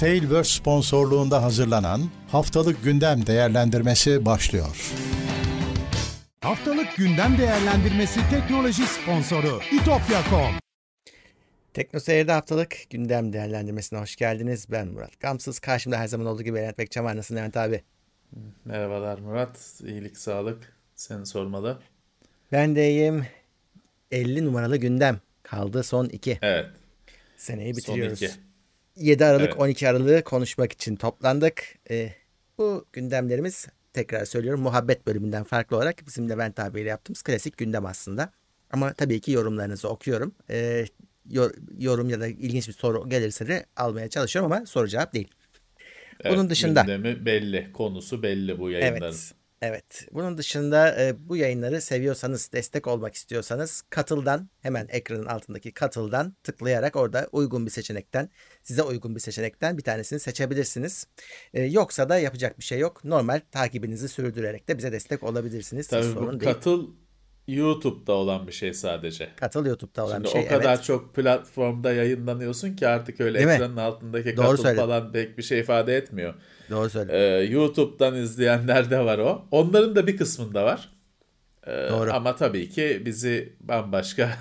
Tailverse sponsorluğunda hazırlanan Haftalık Gündem Değerlendirmesi başlıyor. Haftalık Gündem Değerlendirmesi teknoloji sponsoru itopya.com Tekno Seyir'de haftalık gündem değerlendirmesine hoş geldiniz. Ben Murat Gamsız. Karşımda her zaman olduğu gibi Levent Bekçam var. Nasılsın Levent abi? Merhabalar Murat. İyilik, sağlık. Seni sormalı. Ben de iyiyim. 50 numaralı gündem. Kaldı son 2. Evet. Seneyi bitiriyoruz. Son iki. 7 Aralık Evet. 12 Aralık'ı konuşmak için toplandık. Ee, bu gündemlerimiz tekrar söylüyorum muhabbet bölümünden farklı olarak bizim Levent abiyle yaptığımız klasik gündem aslında. Ama tabii ki yorumlarınızı okuyorum. Yor- yorum ya da ilginç bir soru gelirse de almaya çalışıyorum ama soru cevap değil. Evet, Bunun dışında- Gündemi belli. Konusu belli bu yayınların. Evet. Evet. Bunun dışında e, bu yayınları seviyorsanız, destek olmak istiyorsanız katıldan hemen ekranın altındaki katıldan tıklayarak orada uygun bir seçenekten, size uygun bir seçenekten bir tanesini seçebilirsiniz. E, yoksa da yapacak bir şey yok. Normal takibinizi sürdürerek de bize destek olabilirsiniz. Hiç Tabii sorun bu değil. katıl YouTube'da olan bir şey sadece. Katıl YouTube'da olan Şimdi bir şey. o kadar evet. çok platformda yayınlanıyorsun ki artık öyle Değil mi? ekranın altındaki Doğru katıl söyledin. falan pek bir şey ifade etmiyor. Doğru söyledin. Ee, YouTube'dan izleyenler de var o. Onların da bir kısmında var. Ee, Doğru. Ama tabii ki bizi bambaşka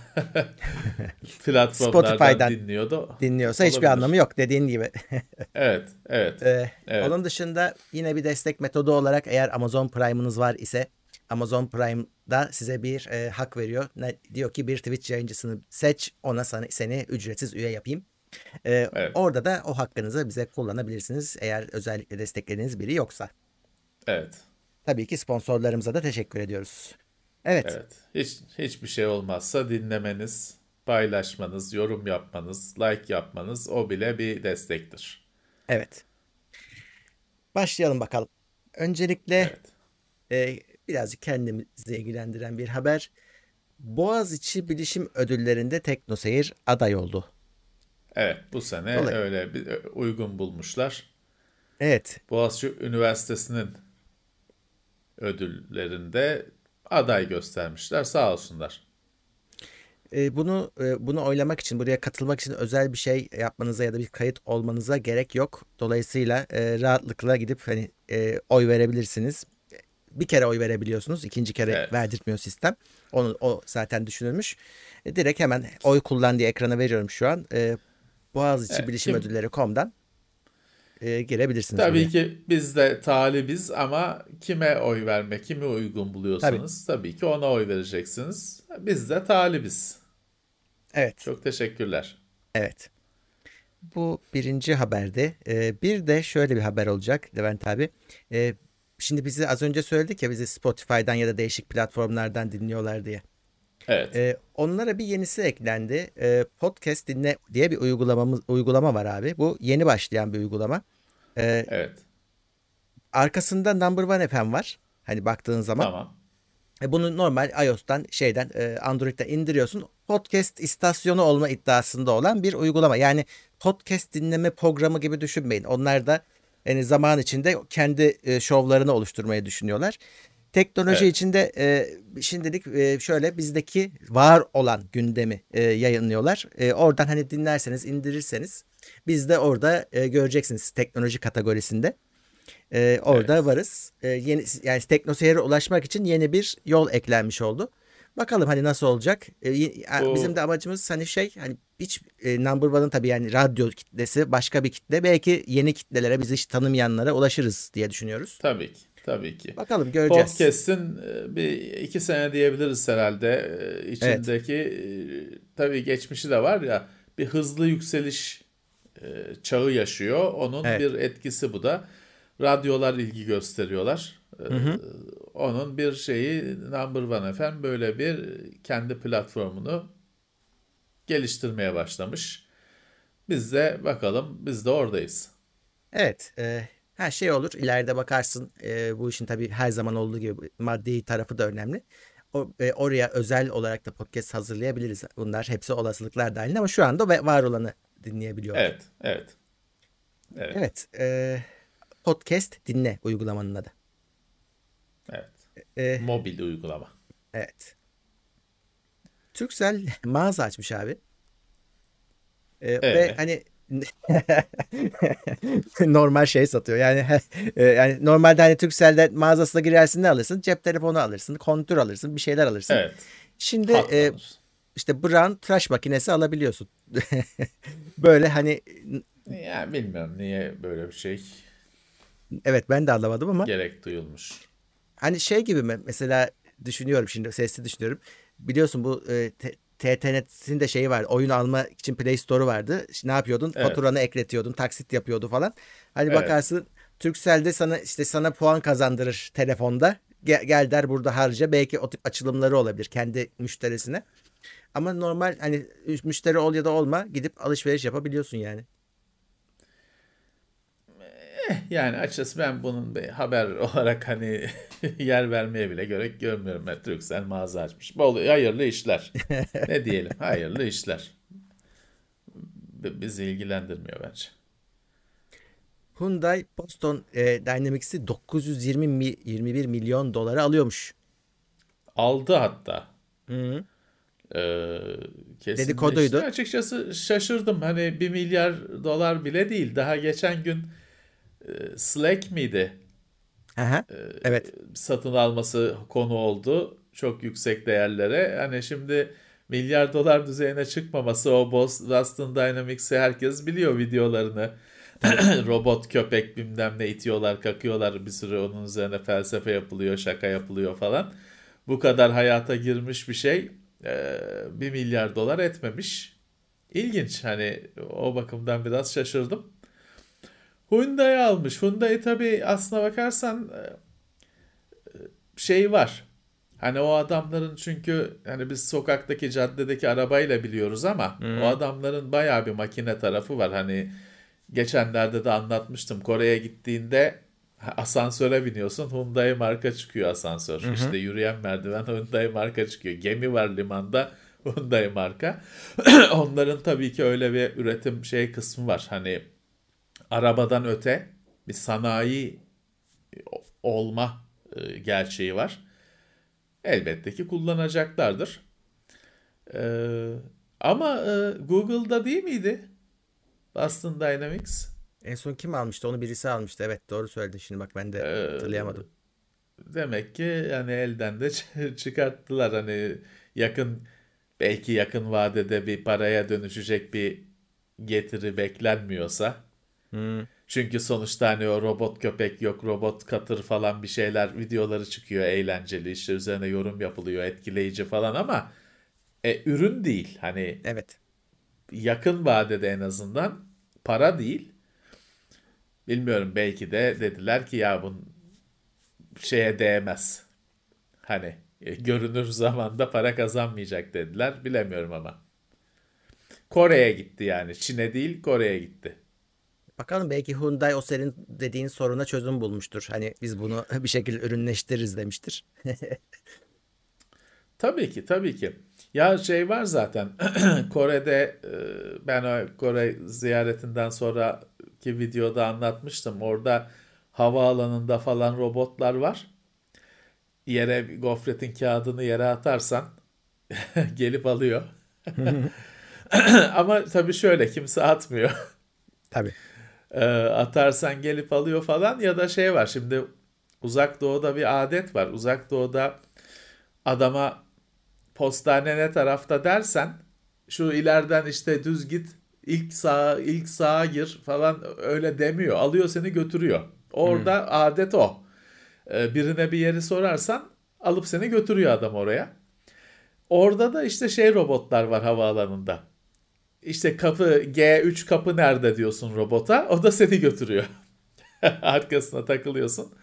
platformlardan Spotify'dan dinliyordu. Dinliyorsa hiçbir olabilir. anlamı yok dediğin gibi. Evet, evet. Ee, Evet. Onun dışında yine bir destek metodu olarak eğer Amazon Prime'ınız var ise Amazon Prime'da size bir e, hak veriyor. Ne, diyor ki bir Twitch yayıncısını seç ona sana, seni ücretsiz üye yapayım. Ee, Evet. Orada da o hakkınızı bize kullanabilirsiniz eğer özellikle desteklediğiniz biri yoksa. Evet. Tabii ki sponsorlarımıza da teşekkür ediyoruz. Evet. Evet. Hiç hiçbir şey olmazsa dinlemeniz, paylaşmanız, yorum yapmanız, like yapmanız o bile bir destektir. Evet. Başlayalım bakalım. Öncelikle Evet. e, birazcık kendimizi ilgilendiren bir haber. Boğaziçi Bilişim Ödülleri'nde TeknoSeyir aday oldu. Evet, bu sene Dolay- öyle bir uygun bulmuşlar. Evet, Boğaziçi Üniversitesi'nin ödüllerinde aday göstermişler. Sağ olsunlar. e, bunu e, bunu oylamak için, buraya katılmak için özel bir şey yapmanıza ya da bir kayıt olmanıza gerek yok. Dolayısıyla e, rahatlıkla gidip hani e, oy verebilirsiniz. Bir kere oy verebiliyorsunuz, ikinci kere Evet. verdirtmiyor sistem. Onu o zaten düşünülmüş. E, direkt hemen oy kullan diye ekrana veriyorum şu an. Boğaziçi Evet, Bilişim kim- Ödülleri.com'dan e, girebilirsiniz. Tabii buraya. ki biz de talibiz ama kime oy verme, kimi uygun buluyorsanız tabii. ki ona oy vereceksiniz. Biz de talibiz. Evet. Çok teşekkürler. Evet. Bu birinci haberde. Ee, bir de şöyle bir haber olacak Levent abi. Ee, şimdi bizi az önce söyledik ya bizi Spotify'dan ya da değişik platformlardan dinliyorlar diye. Evet. Ee, onlara bir yenisi eklendi. Ee, podcast dinle diye bir uygulamamız uygulama var abi. Bu yeni başlayan bir uygulama. Ee, Evet. arkasında Number One FM var. Hani baktığın zaman. Tamam. E, Bunu normal iOS'tan şeyden e, Android'den indiriyorsun. Podcast istasyonu olma iddiasında olan bir uygulama. Yani podcast dinleme programı gibi düşünmeyin. Onlar da yani zaman içinde kendi e, şovlarını oluşturmayı düşünüyorlar. Teknoloji Evet. içinde e, şimdilik e, şöyle bizdeki var olan gündemi e, yayınlıyorlar. E, oradan hani dinlerseniz indirirseniz biz de orada e, göreceksiniz teknoloji kategorisinde. Ee, orada Evet. varız. Ee, yeni yani teknoseyre ulaşmak için yeni bir yol eklenmiş oldu. Bakalım hani nasıl olacak. Ya Bu- bizim de amacımız hani şey hani hiç e, Number One'ın tabii yani radyo kitlesi başka bir kitle. Belki yeni kitlelere bizi hiç tanımayanlara ulaşırız diye düşünüyoruz. Tabii ki. Tabii ki. Bakalım göreceğiz. Podcast'in e, bir iki sene diyebiliriz herhalde. E, İçindeki e, tabii geçmişi de var ya bir hızlı yükseliş e, çağı yaşıyor. Onun Evet. bir etkisi bu da. Radyolar ilgi gösteriyorlar. E, Onun bir şeyi Number One FM böyle bir kendi platformunu geliştirmeye başlamış. Biz de bakalım biz de oradayız. Evet. E, her şey olur. İleride bakarsın. E, bu işin tabii her zaman olduğu gibi maddi tarafı da önemli. O, e, oraya özel olarak da podcast hazırlayabiliriz. Bunlar hepsi olasılıklar dahilinde ama şu anda ve- var olanı dinleyebiliyorlar. Evet, evet. Evet, Evet. e, podcast dinle uygulamanın adı. evet. E, Mobil uygulama. evet. Turkcell mağaza açmış abi. E, Ve Evet. hani normal şey satıyor. Yani e, yani normalde hani Turkcell'de mağazasına girersin ne alırsın? Cep telefonu alırsın, kontür alırsın, bir şeyler alırsın. Evet. Şimdi e, işte Brown tıraş makinesi alabiliyorsun. Böyle hani Ya bilmiyorum niye böyle bir şey evet ben de anlamadım ama gerek duyulmuş. hani şey gibi mi mesela düşünüyorum şimdi sesli düşünüyorum. Biliyorsun bu e, T- TTNet'in de şeyi vardı. Oyun alma için Play Store'u vardı. Ne yapıyordun? Evet. Faturanı ekletiyordun, taksit yapıyordu falan. Hani Evet. bakarsın Turkcell'de sana işte sana puan kazandırır telefonda. Gel, gel der burada harca. Belki o tip açılımları olabilir kendi müşterisine. Ama normal hani müşteri ol ya da olma gidip alışveriş yapabiliyorsun yani. Yani açıkçası ben bunun bir haber olarak hani yer vermeye bile gerek görmüyorum. Turkcell mağaza açmış. Bol, hayırlı işler. ne diyelim? Hayırlı işler. B- Bizi ilgilendirmiyor bence. Hyundai Boston e, Dynamics'i 920 mi- 21 milyon dolara alıyormuş. Aldı hatta. Hı. Ee, kesinleşti. Dedikoduydu. Açıkçası şaşırdım. Hani 1 milyar dolar bile değil. Daha geçen gün Slack miydi? Aha. Evet. satın alması konu oldu. Çok yüksek değerlere. Hani şimdi milyar dolar düzeyine çıkmaması o Bos- Boston Dynamics'i herkes biliyor videolarını. Robot köpek bilmem ne itiyorlar, kakıyorlar bir sürü onun üzerine felsefe yapılıyor, şaka yapılıyor falan. Bu kadar hayata girmiş bir şey e, 1 milyar dolar etmemiş. İlginç hani o bakımdan biraz şaşırdım. Hyundai almış. Hyundai tabii aslına bakarsan e, şey var. Hani o adamların çünkü hani biz sokaktaki caddedeki arabayla biliyoruz ama o adamların bayağı bir makine tarafı var. Hani geçenlerde de anlatmıştım. Kore'ye gittiğinde asansöre biniyorsun. Hyundai marka çıkıyor asansör. İşte yürüyen merdiven Hyundai marka çıkıyor. Gemi var limanda Hyundai marka. Onların tabii ki öyle bir üretim şey kısmı var. Hani arabadan öte bir sanayi olma e, gerçeği var. Elbette ki kullanacaklardır. Ee, ama e, Google'da değil miydi? Boston Dynamics. En son kim almıştı? Onu birisi almıştı. Evet doğru söyledin şimdi bak ben de Ee, hatırlayamadım. Demek ki yani elden de çıkarttılar. Hani yakın belki yakın vadede bir paraya dönüşecek bir getiri beklenmiyorsa. Hmm. Çünkü sonuçta hani o robot köpek yok robot katır falan bir şeyler videoları çıkıyor eğlenceli işte üzerine yorum yapılıyor etkileyici falan ama e, ürün değil hani Evet. yakın vadede en azından para değil. Bilmiyorum belki de dediler ki ya bu şeye değmez. Hani e, görünür zamanda para kazanmayacak dediler. Bilemiyorum ama. Kore'ye gitti yani. Çin'e değil Kore'ye gitti. Bakalım belki Hyundai o senin dediğin soruna çözüm bulmuştur. Hani biz bunu bir şekilde ürünleştiririz demiştir. Tabii ki, tabii ki. Ya şey var zaten Kore'de e, ben Kore ziyaretinden sonraki videoda anlatmıştım. Orada havaalanında falan robotlar var. Yere gofretin kağıdını yere atarsan gelip alıyor. Ama tabii şöyle kimse atmıyor. Tabii. E, atarsan gelip alıyor falan ya da şey var şimdi uzak doğuda bir adet var. Uzak doğuda adama postane ne tarafta dersen şu ileriden işte düz git ilk sağa ilk sağa gir falan öyle demiyor. Alıyor seni götürüyor. Orada adet o. Ee, birine bir yeri sorarsan alıp seni götürüyor adam oraya. Orada da işte şey robotlar var havaalanında. İşte kapı G3 kapı nerede diyorsun robota. O da seni götürüyor. Arkasına takılıyorsun.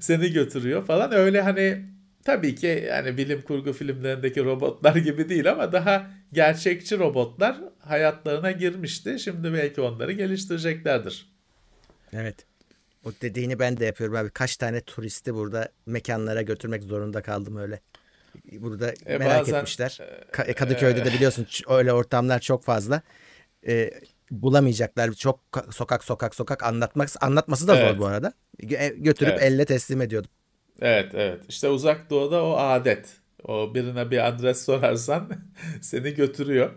Seni götürüyor falan. Öyle hani tabii ki yani bilim kurgu filmlerindeki robotlar gibi değil ama daha gerçekçi robotlar hayatlarına girmişti. Şimdi belki onları geliştireceklerdir. Evet. O dediğini ben de yapıyorum abi. Kaç tane turisti burada mekanlara götürmek zorunda kaldım öyle. Burada E, merak bazen- etmişler. Ka- e, Kadıköy'de de biliyorsun öyle ortamlar çok fazla. E, bulamayacaklar. Çok ka- sokak sokak sokak anlatmak anlatması da zor Evet. bu arada. Gö- götürüp Evet. elle teslim ediyordum. Evet evet işte uzak doğuda o adet. O birine bir adres sorarsan seni götürüyor.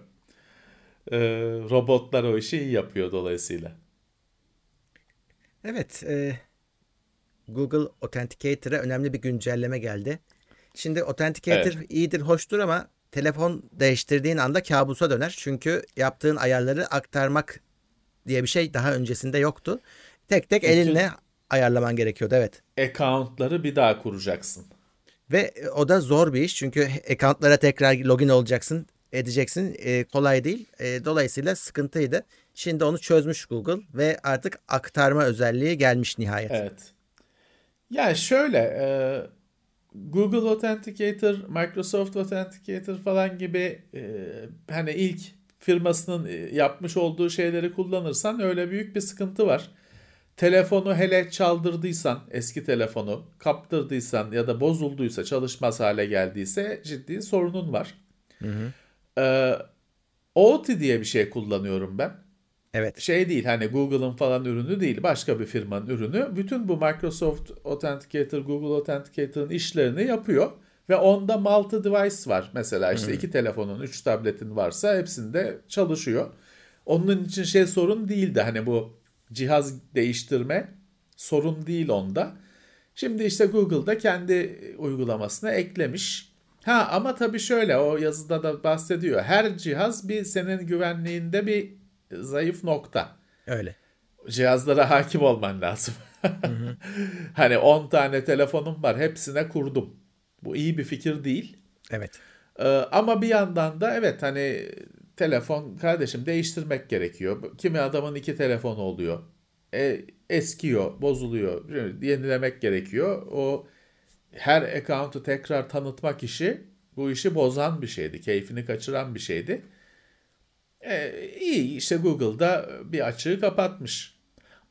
Ee, robotlar o işi iyi yapıyor dolayısıyla. Evet, e, Google Authenticator'a önemli bir güncelleme geldi. Şimdi Authenticator iyidir, hoştur ama telefon değiştirdiğin anda kabusa döner. Çünkü yaptığın ayarları aktarmak diye bir şey daha öncesinde yoktu. Tek tek elinle ayarlaman gerekiyordu evet. Account'ları bir daha kuracaksın. Ve o da zor bir iş çünkü account'lara tekrar login olacaksın, edeceksin. E, kolay değil. E, dolayısıyla sıkıntıydı. Şimdi onu çözmüş Google ve artık aktarma özelliği gelmiş nihayet. Evet. Yani şöyle e, Google Authenticator, Microsoft Authenticator falan gibi e, hani ilk firmasının e, yapmış olduğu şeyleri kullanırsan öyle büyük bir sıkıntı var. Telefonu hele çaldırdıysan, eski telefonu kaptırdıysan ya da bozulduysa, çalışmaz hale geldiyse ciddi sorunun var. Hı hı. Ee, OT diye bir şey kullanıyorum ben. Evet. Şey değil hani Google'ın falan ürünü değil başka bir firmanın ürünü. Bütün bu Microsoft Authenticator, Google Authenticator'ın işlerini yapıyor. Ve onda multi device var. Mesela işte hmm. iki telefonun, üç tabletin varsa hepsinde çalışıyor. Onun için şey sorun değildi. Hani bu cihaz değiştirme sorun değil onda. Şimdi işte Google'da kendi uygulamasına eklemiş. Ha ama tabii şöyle o yazıda da bahsediyor. Her cihaz bir senin güvenliğinde bir zayıf nokta. Öyle. Cihazlara hakim olman lazım. hani 10 tane telefonum var hepsine kurdum. Bu iyi bir fikir değil. Evet. Ee, ama bir yandan da evet hani telefon kardeşim değiştirmek gerekiyor. Kimi adamın iki telefonu oluyor. E, eskiyor, bozuluyor. Yenilemek gerekiyor. O her account'u tekrar tanıtmak işi bu işi bozan bir şeydi. Keyfini kaçıran bir şeydi. E, iyi işte Google'da bir açığı kapatmış.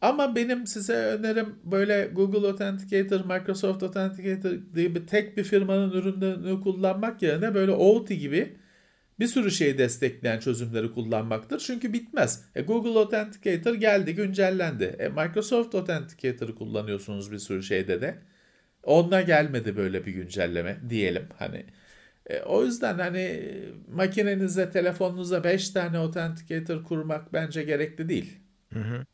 Ama benim size önerim böyle Google Authenticator, Microsoft Authenticator diye bir tek bir firmanın ürünlerini kullanmak yerine böyle OAuth gibi bir sürü şeyi destekleyen çözümleri kullanmaktır. Çünkü bitmez. E, Google Authenticator geldi, güncellendi. E, Microsoft Authenticator'ı kullanıyorsunuz bir sürü şeyde de. Onunla gelmedi böyle bir güncelleme diyelim. Hani e, o yüzden hani makinenize, telefonunuza 5 tane authenticator kurmak bence gerekli değil. Hı hı.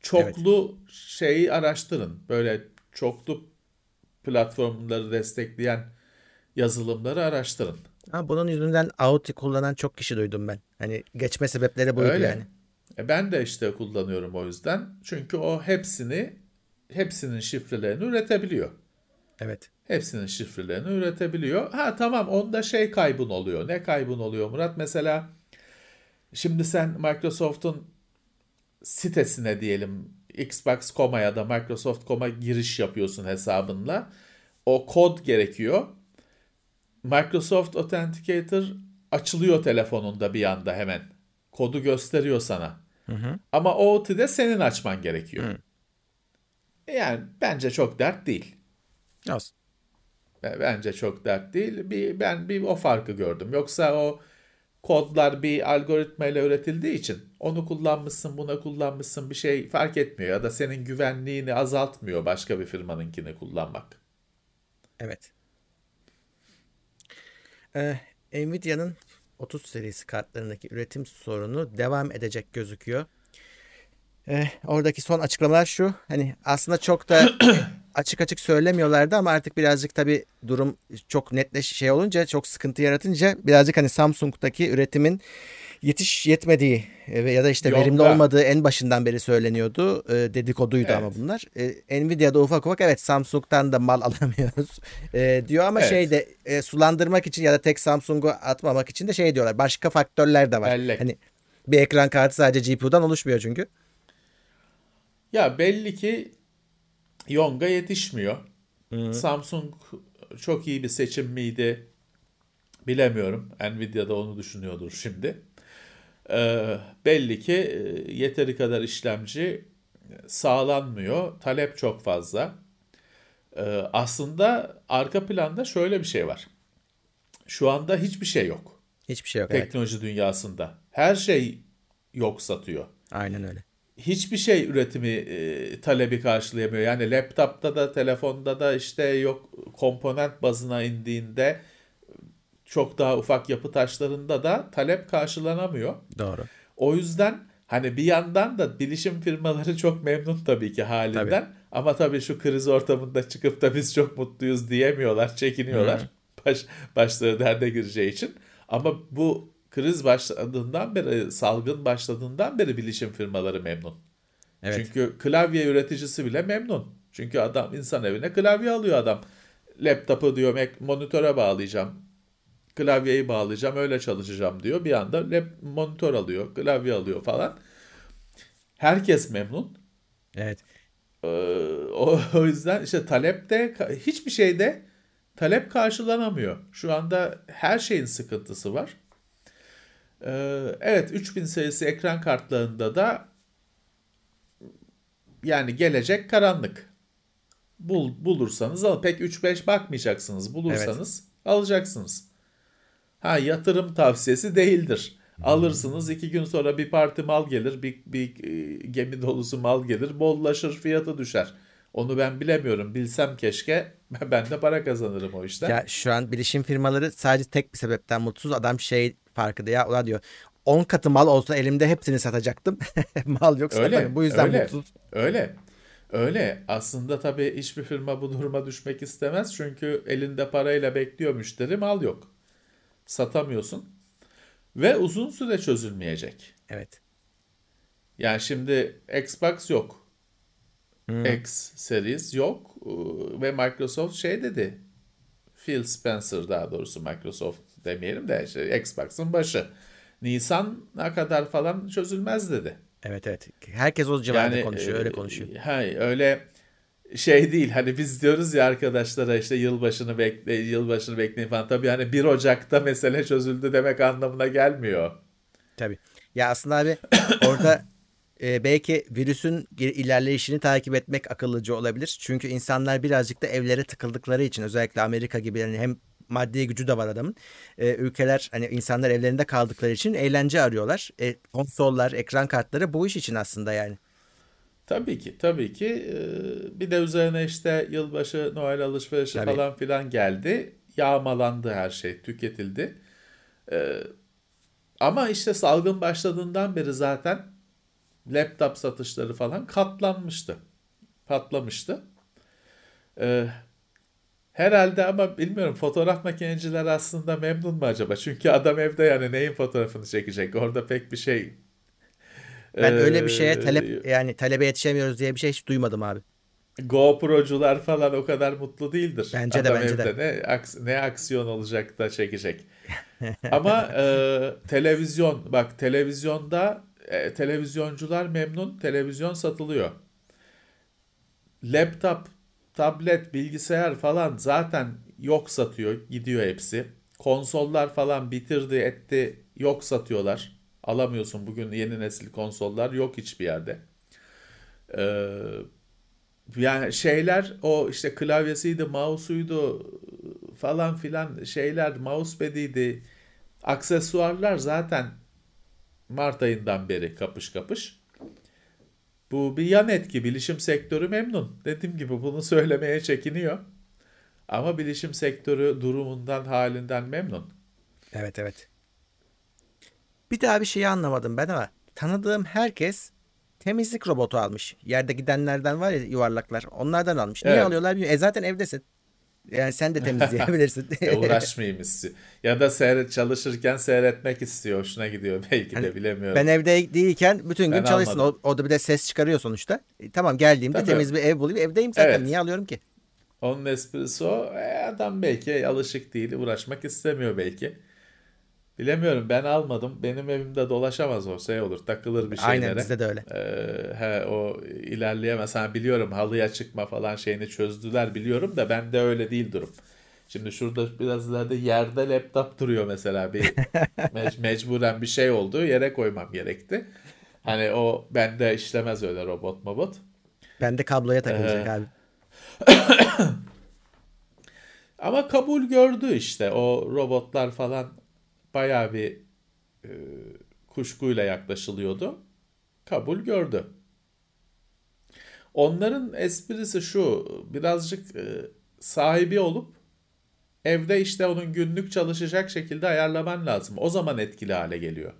Çoklu evet. şeyi araştırın. Böyle çoklu platformları destekleyen yazılımları araştırın. Ha, bunun yüzünden Auti kullanan çok kişi duydum ben. Hani geçme sebepleri buydu Öyle. yani. E ben de işte kullanıyorum o yüzden. Çünkü o hepsini hepsinin şifrelerini üretebiliyor. Evet. Hepsinin şifrelerini üretebiliyor. Ha tamam onda şey kaybın oluyor. Ne kaybın oluyor Murat? Mesela şimdi sen Microsoft'un sitesine diyelim Xbox.com'a ya da Microsoft.com'a giriş yapıyorsun hesabınla. O kod gerekiyor. Microsoft Authenticator açılıyor telefonunda bir anda hemen. Kodu gösteriyor sana. Hı hı. Ama o OT'de senin açman gerekiyor. Hı. Yani bence çok dert değil. Olsun. Bence çok dert değil. Bir, ben bir o farkı gördüm. Yoksa o kodlar bir algoritmayla üretildiği için onu kullanmışsın, buna kullanmışsın bir şey fark etmiyor ya da senin güvenliğini azaltmıyor başka bir firmanınkini kullanmak. Evet. Ee, Nvidia'nın 30 serisi kartlarındaki üretim sorunu devam edecek gözüküyor. Ee, oradaki son açıklamalar şu. Hani aslında çok da açık açık söylemiyorlardı ama artık birazcık tabii durum çok netleş şey olunca çok sıkıntı yaratınca birazcık hani Samsung'daki üretimin yetiş yetmediği e, ya da işte Yok verimli da. olmadığı en başından beri söyleniyordu. E, dedikoduydu evet. ama bunlar. E, Nvidia'da ufak ufak evet Samsung'dan da mal alamıyoruz e, diyor ama evet. şey de e, sulandırmak için ya da tek Samsung'u atmamak için de şey diyorlar. Başka faktörler de var. Bellek. Hani bir ekran kartı sadece GPU'dan oluşmuyor çünkü. Ya belli ki Yonga yetişmiyor. Hı-hı. Samsung çok iyi bir seçim miydi? Bilemiyorum. Nvidia da onu düşünüyordur şimdi. Ee, belli ki e, yeteri kadar işlemci sağlanmıyor. Talep çok fazla. Ee, aslında arka planda şöyle bir şey var. Şu anda hiçbir şey yok. Hiçbir şey yok. Teknoloji evet. dünyasında. Her şey yok satıyor. Aynen öyle hiçbir şey üretimi e, talebi karşılayamıyor. Yani laptopta da telefonda da işte yok komponent bazına indiğinde çok daha ufak yapı taşlarında da talep karşılanamıyor. Doğru. O yüzden hani bir yandan da bilişim firmaları çok memnun tabii ki halinden. Tabii. Ama tabii şu kriz ortamında çıkıp da biz çok mutluyuz diyemiyorlar, çekiniyorlar. Baş, başları derde gireceği için. Ama bu kriz başladığından beri, salgın başladığından beri bilişim firmaları memnun. Evet. Çünkü klavye üreticisi bile memnun. Çünkü adam insan evine klavye alıyor adam. Laptopu diyor monitöre bağlayacağım. Klavyeyi bağlayacağım öyle çalışacağım diyor. Bir anda lap, monitör alıyor, klavye alıyor falan. Herkes memnun. Evet. Ee, o, o yüzden işte talepte hiçbir şeyde talep karşılanamıyor. Şu anda her şeyin sıkıntısı var. Ee, evet 3000 sayısı ekran kartlarında da yani gelecek karanlık. Bul, bulursanız al. Pek 3-5 bakmayacaksınız. Bulursanız alacaksınız. Ha yatırım tavsiyesi değildir. Alırsınız iki gün sonra bir parti mal gelir, bir, bir e, gemi dolusu mal gelir, bollaşır, fiyatı düşer. Onu ben bilemiyorum. Bilsem keşke ben de para kazanırım o işten. Ya şu an bilişim firmaları sadece tek bir sebepten mutsuz. Adam şey farkında ya ulan diyor 10 katı mal olsa elimde hepsini satacaktım. mal yok Öyle, satamıyorum. Bu yüzden öyle. mutsuz. Öyle. Öyle. Aslında tabii hiçbir firma bu duruma düşmek istemez. Çünkü elinde parayla bekliyor müşteri mal yok. Satamıyorsun. Ve uzun süre çözülmeyecek. Evet. Yani şimdi Xbox yok. X series yok. Ee, Ve Microsoft şey dedi. Phil Spencer daha doğrusu Microsoft demeyelim de işte Xbox'ın başı. Nisan'a kadar falan çözülmez dedi. Evet evet. Herkes o civarda konuşuyor. Öyle e, konuşuyor. Ha, öyle şey değil. Hani biz diyoruz ya arkadaşlara işte yılbaşını bekle, yılbaşını bekleyin falan. Tabii hani 1 Ocak'ta mesele çözüldü demek anlamına gelmiyor. Tabii. Ya aslında abi orada e, belki virüsün ilerleyişini takip etmek akıllıca olabilir. Çünkü insanlar birazcık da evlere tıkıldıkları için özellikle Amerika gibi yani hem maddi gücü de var adamın. E, ülkeler hani insanlar evlerinde kaldıkları için eğlence arıyorlar. E, konsollar, ekran kartları bu iş için aslında yani. Tabii ki, tabii ki. Ee, Bir de üzerine işte yılbaşı, Noel alışverişi Tabii. falan filan geldi. Yağmalandı her şey, tüketildi. Ee, Ama işte salgın başladığından beri zaten laptop satışları falan katlanmıştı. Patlamıştı. Ee, Herhalde ama bilmiyorum fotoğraf makineciler aslında memnun mu acaba? Çünkü adam evde yani neyin fotoğrafını çekecek? Orada pek bir şey Ben öyle bir Ee, şeye talep yani talebe yetişemiyoruz diye bir şey hiç duymadım abi. GoPro'cular falan o kadar mutlu değildir. Bence de, Adam bence de. evde Ne, aks- ne aksiyon olacak da çekecek. Ama e, televizyon bak televizyonda e, televizyoncular memnun. Televizyon satılıyor. Laptop, tablet, bilgisayar falan zaten yok satıyor. Gidiyor hepsi. Konsollar falan bitirdi etti yok satıyorlar. Alamıyorsun bugün yeni nesil konsollar yok hiçbir yerde. Ee, yani şeyler o işte klavyesiydi, mouse'uydu falan filan şeyler, mousepad'iydi. Aksesuarlar zaten Mart ayından beri kapış kapış. Bu bir yan etki. Bilişim sektörü memnun. Dediğim gibi bunu söylemeye çekiniyor. Ama bilişim sektörü durumundan, halinden memnun. Evet evet. Bir daha bir şeyi anlamadım ben ama tanıdığım herkes temizlik robotu almış. Yerde gidenlerden var ya yuvarlaklar. Onlardan almış. Niye Evet. alıyorlar bilmiyorum. E zaten evdesin. Yani sen de temizleyebilirsin. Ya uğraşmayayım istiyor. Ya da seyret çalışırken seyretmek istiyor. Hoşuna gidiyor belki de Hani bilemiyorum. ben evde değilken bütün gün Ben çalışsın. O, o da bir de ses çıkarıyor sonuçta. E, tamam geldiğimde Tabii. temiz bir ev bulayım. Evdeyim zaten. Evet. Niye alıyorum ki? Onun esprisi o. E, adam belki alışık değil, uğraşmak istemiyor belki. Bilemiyorum ben almadım. Benim evimde dolaşamaz o şey olur. Takılır bir şeylere. Aynen bizde de öyle. Ee, he, o ilerleyemez. Ha, biliyorum halıya çıkma falan şeyini çözdüler biliyorum da bende öyle değil durum. Şimdi şurada biraz ileride yerde laptop duruyor mesela bir mec- mecburen bir şey oldu yere koymam gerekti. Hani o bende işlemez öyle robot mobot. Ben de kabloya takılacak Ee, abi. Ama kabul gördü işte o robotlar falan bayağı bir e, kuşkuyla yaklaşılıyordu. Kabul gördü. Onların esprisi şu birazcık e, sahibi olup Evde işte onun günlük çalışacak şekilde ayarlaman lazım. O zaman etkili hale geliyor.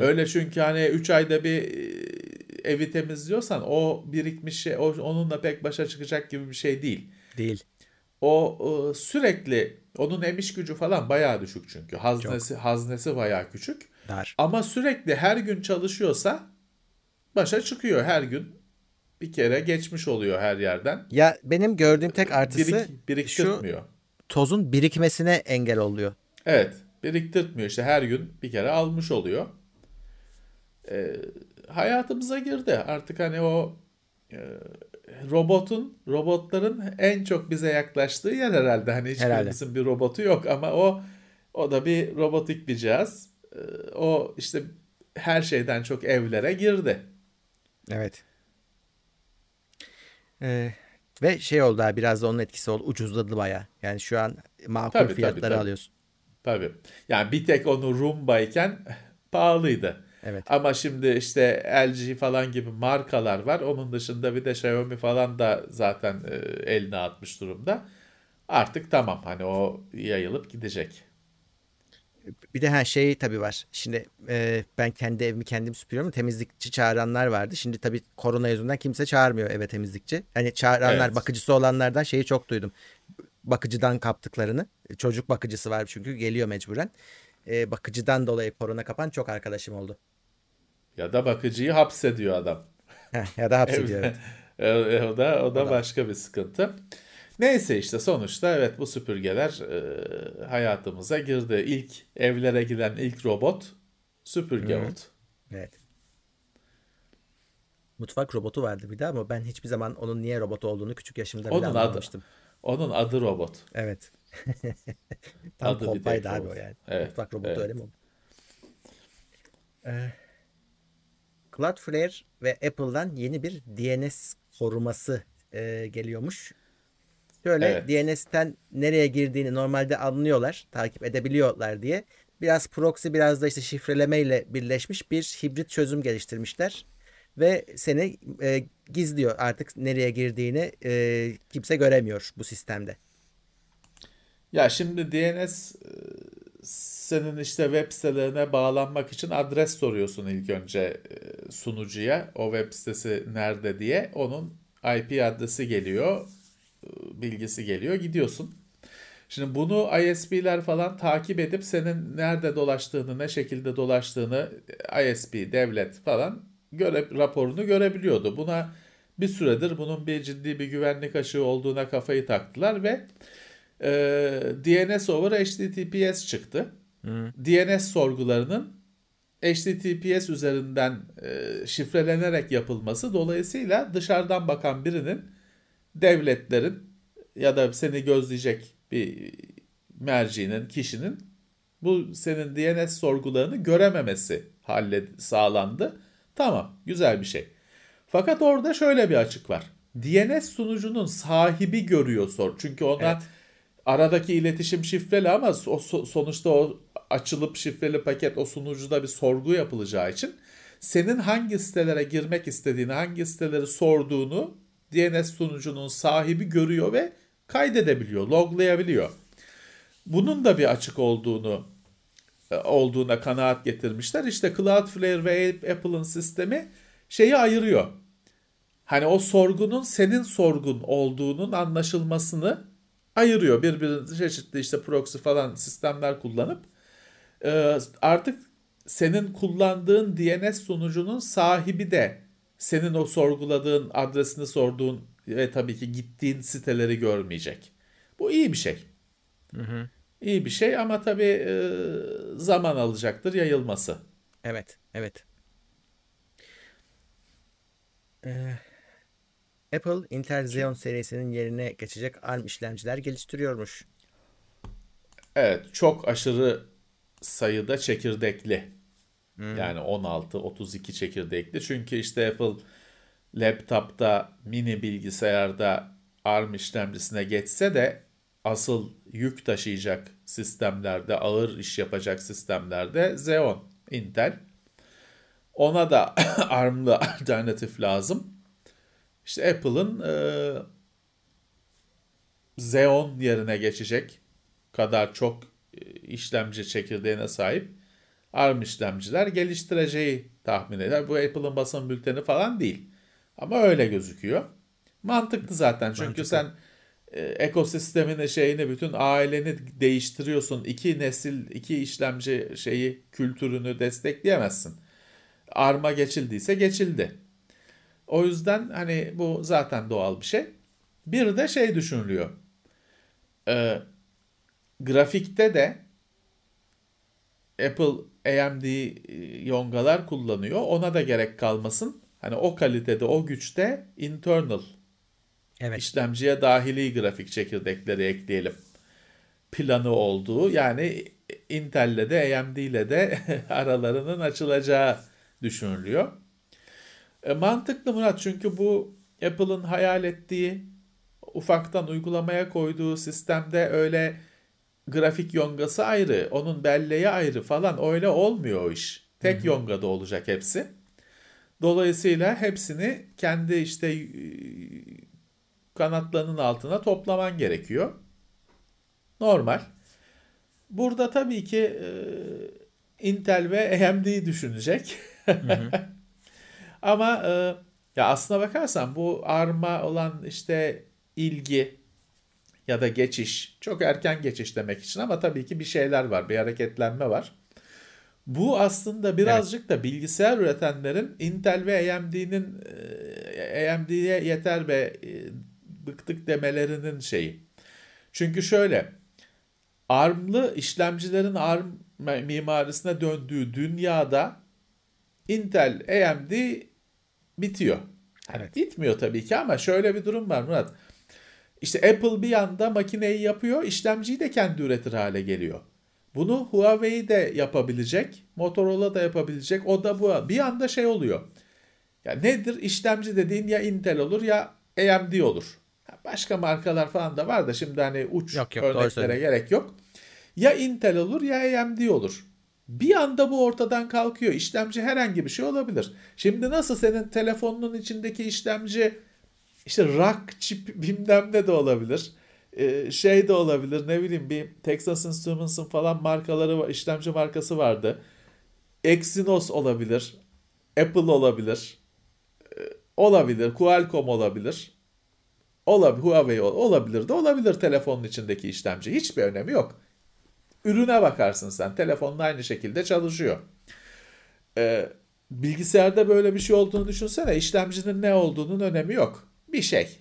Öyle çünkü hani 3 ayda bir e, evi temizliyorsan o birikmiş şey onunla pek başa çıkacak gibi bir şey değil. Değil. O e, sürekli onun emiş gücü falan bayağı düşük çünkü. Haznesi haznesi bayağı küçük. Dar. Ama sürekli her gün çalışıyorsa başa çıkıyor her gün. Bir kere geçmiş oluyor her yerden. Ya benim gördüğüm tek artısı Birik, şu biriktirtmiyor. tozun birikmesine engel oluyor. Evet, biriktirtmiyor işte her gün bir kere almış oluyor. Ee, hayatımıza girdi. Artık hani o e, robotun, robotların en çok bize yaklaştığı yer herhalde. Hani hiçbirimizin bir robotu yok ama o o da bir robotik bir cihaz. Ee, o işte her şeyden çok evlere girdi. Evet. Ee, ve şey oldu ha biraz da onun etkisi oldu. Ucuzladı baya. Yani şu an makul Tabii, tabii, fiyatları tabii. alıyorsun. Tabii. Yani bir tek onu Roomba'yken pahalıydı. Evet. Ama şimdi işte LG falan gibi markalar var. Onun dışında bir de Xiaomi falan da zaten e, eline atmış durumda. Artık tamam hani o yayılıp gidecek. Bir de her şey tabii var. Şimdi e, ben kendi evimi kendim süpürüyorum. Temizlikçi çağıranlar vardı. Şimdi tabii korona yüzünden kimse çağırmıyor eve temizlikçi. Hani çağıranlar Evet. bakıcısı olanlardan şeyi çok duydum. Bakıcıdan kaptıklarını. Çocuk bakıcısı var çünkü geliyor mecburen. E, bakıcıdan dolayı korona kapan çok arkadaşım oldu. Ya da bakıcıyı hapsediyor adam. Ya da hapsediyor. evet. E, e, o da o da da. başka bir sıkıntı. Neyse işte sonuçta evet bu süpürgeler e, hayatımıza girdi. İlk evlere giren ilk robot süpürge oldu. Evet. Mutfak robotu vardı bir de ama ben hiçbir zaman onun niye robot olduğunu küçük yaşımda bile Onun adı anlamamıştım. onun adı robot. Evet. Tam Adı kolpaydı abi o robot. yani. Evet, Mutfak robotu evet. öyle mi oldu? Ee, Cloudflare ve Apple'dan yeni bir DNS koruması e, geliyormuş. Şöyle Evet. DNS'ten nereye girdiğini normalde anlıyorlar, takip edebiliyorlar diye. Biraz proxy biraz da işte şifreleme ile birleşmiş bir hibrit çözüm geliştirmişler. Ve seni e, gizliyor artık nereye girdiğini e, kimse göremiyor bu sistemde. Ya şimdi DNS e, senin işte web sitelerine bağlanmak için adres soruyorsun ilk önce e, sunucuya. O web sitesi nerede diye. Onun IP adresi geliyor, e, bilgisi geliyor, gidiyorsun. Şimdi bunu ISP'ler falan takip edip senin nerede dolaştığını, ne şekilde dolaştığını ISP, devlet falan göre, raporunu görebiliyordu. Buna bir süredir bunun bir ciddi bir güvenlik açığı olduğuna kafayı taktılar ve e, DNS over HTTPS çıktı. DNS sorgularının HTTPS üzerinden e, şifrelenerek yapılması dolayısıyla dışarıdan bakan birinin devletlerin ya da seni gözleyecek bir mercinin, kişinin bu senin DNS sorgularını görememesi hallet sağlandı. Tamam, güzel bir şey. Fakat orada şöyle bir açık var. DNS sunucunun sahibi görüyor sor. Çünkü ona Evet. Aradaki iletişim şifreli ama o so- sonuçta o açılıp şifreli paket o sunucuda bir sorgu yapılacağı için senin hangi sitelere girmek istediğini, hangi siteleri sorduğunu DNS sunucunun sahibi görüyor ve kaydedebiliyor, loglayabiliyor. Bunun da bir açık olduğunu e, olduğuna kanaat getirmişler. İşte Cloudflare ve Apple'ın sistemi şeyi ayırıyor. Hani o sorgunun senin sorgun olduğunun anlaşılmasını ayırıyor. Birbirine çeşitli işte proxy falan sistemler kullanıp e, artık senin kullandığın DNS sunucunun sahibi de senin o sorguladığın adresini sorduğun ve tabii ki gittiğin siteleri görmeyecek. Bu iyi bir şey. İyi bir şey ama tabii e, zaman alacaktır yayılması. Evet, evet. Ee, Apple Intel Xeon serisinin yerine geçecek ARM işlemciler geliştiriyormuş. Evet, çok aşırı sayıda çekirdekli. Yani 16, 32 çekirdekli. Çünkü işte Apple laptopta, mini bilgisayarda ARM işlemcisine geçse de asıl yük taşıyacak sistemlerde, ağır iş yapacak sistemlerde Xeon, Intel. Ona da ARM'lı alternatif lazım. İşte Apple'ın e, Xeon yerine geçecek kadar çok işlemci çekirdeğine sahip ARM işlemciler geliştireceği tahmin eder. Bu Apple'ın basın bülteni falan değil. Ama öyle gözüküyor. Mantıklı zaten çünkü Mantıklı. sen e, ekosistemini şeyini bütün aileni değiştiriyorsun. İki nesil iki işlemci şeyi kültürünü destekleyemezsin. ARM'a geçildiyse geçildi. O yüzden hani bu zaten doğal bir şey. Bir de şey düşünülüyor. Ee, grafikte de Apple AMD yongalar kullanıyor. Ona da gerek kalmasın. Hani o kalitede, o güçte internal Evet. işlemciye dahili grafik çekirdekleri ekleyelim. Planı olduğu yani Intel'le de AMD'le de aralarının açılacağı düşünülüyor. E, mantıklı Murat çünkü bu Apple'ın hayal ettiği ufaktan uygulamaya koyduğu sistemde öyle grafik yongası ayrı, onun belleği ayrı falan öyle olmuyor o iş. Tek yongada olacak hepsi. Dolayısıyla hepsini kendi işte e, kanatlarının altına toplaman gerekiyor. Normal. Burada tabii ki e, Intel ve AMD düşünecek. Ama e, ya aslına bakarsan bu ARM'a olan işte ilgi ya da geçiş çok erken geçiş demek için ama tabii ki bir şeyler var, bir hareketlenme var. Bu aslında birazcık da bilgisayar üretenlerin Intel ve AMD'nin e, AMD'ye yeter ve e, bıktık demelerinin şeyi. Çünkü şöyle ARM'lı işlemcilerin ARM mimarisine döndüğü dünyada Intel, AMD bitiyor. Hani Evet. Bitmiyor tabii ki ama şöyle bir durum var Murat. İşte Apple bir yanda makineyi yapıyor, işlemciyi de kendi üretir hale geliyor. Bunu Huawei de yapabilecek, Motorola da yapabilecek. O da bu. Bir anda şey oluyor. Ya nedir? İşlemci dediğin ya Intel olur ya AMD olur. Başka markalar falan da var da şimdi hani uç Yok, yok, örneklere gerek yok. Ya Intel olur ya AMD olur. Bir anda bu ortadan kalkıyor. İşlemci herhangi bir şey olabilir. Şimdi nasıl senin telefonunun içindeki işlemci işte rack chip bilmem ne de olabilir. Ee, şey de olabilir ne bileyim bir Texas Instruments'ın falan markaları var, işlemci markası vardı. Exynos olabilir. Apple olabilir. Ee, olabilir. Qualcomm olabilir. Olabilir. Huawei ol- olabilir de olabilir telefonun içindeki işlemci. Hiçbir önemi yok. Ürüne bakarsın sen. Telefonun aynı şekilde çalışıyor. Ee, bilgisayarda böyle bir şey olduğunu düşünsene. İşlemcinin ne olduğunun önemi yok. Bir şey.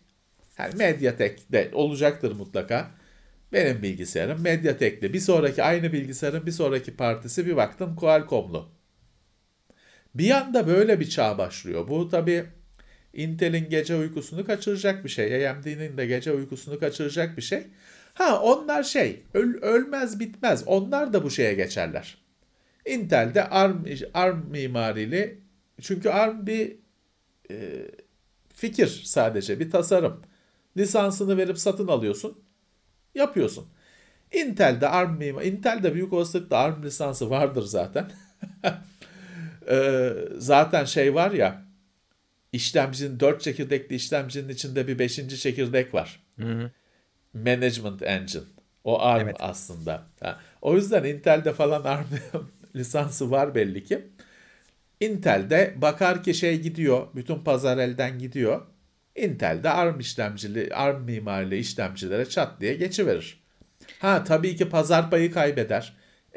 Yani Mediatek'te olacaktır mutlaka. Benim bilgisayarım Mediatek'li. Bir sonraki aynı bilgisayarın bir sonraki partisi bir baktım Qualcomm'lu. Bir anda böyle bir çağ başlıyor. Bu tabii Intel'in gece uykusunu kaçıracak bir şey. AMD'nin de gece uykusunu kaçıracak bir şey. Ha onlar şey öl- ölmez bitmez. Onlar da bu şeye geçerler. Intel'de ARM, ARM mimarili çünkü ARM bir e, fikir sadece bir tasarım. Lisansını verip satın alıyorsun. Yapıyorsun. Intel'de ARM mimar, Intel'de büyük olasılıkla ARM lisansı vardır zaten. Ee, zaten şey var ya işlemcinin 4 çekirdekli işlemcinin içinde bir 5. çekirdek var. Management Engine. O ARM Evet. aslında. Ha, O yüzden Intel'de falan ARM lisansı var belli ki. Intel'de bakar ki şey gidiyor, bütün pazar elden gidiyor. Intel'de ARM işlemcili, ARM mimarili işlemcilere çat diye geçiverir. Ha tabii ki pazar payı kaybeder.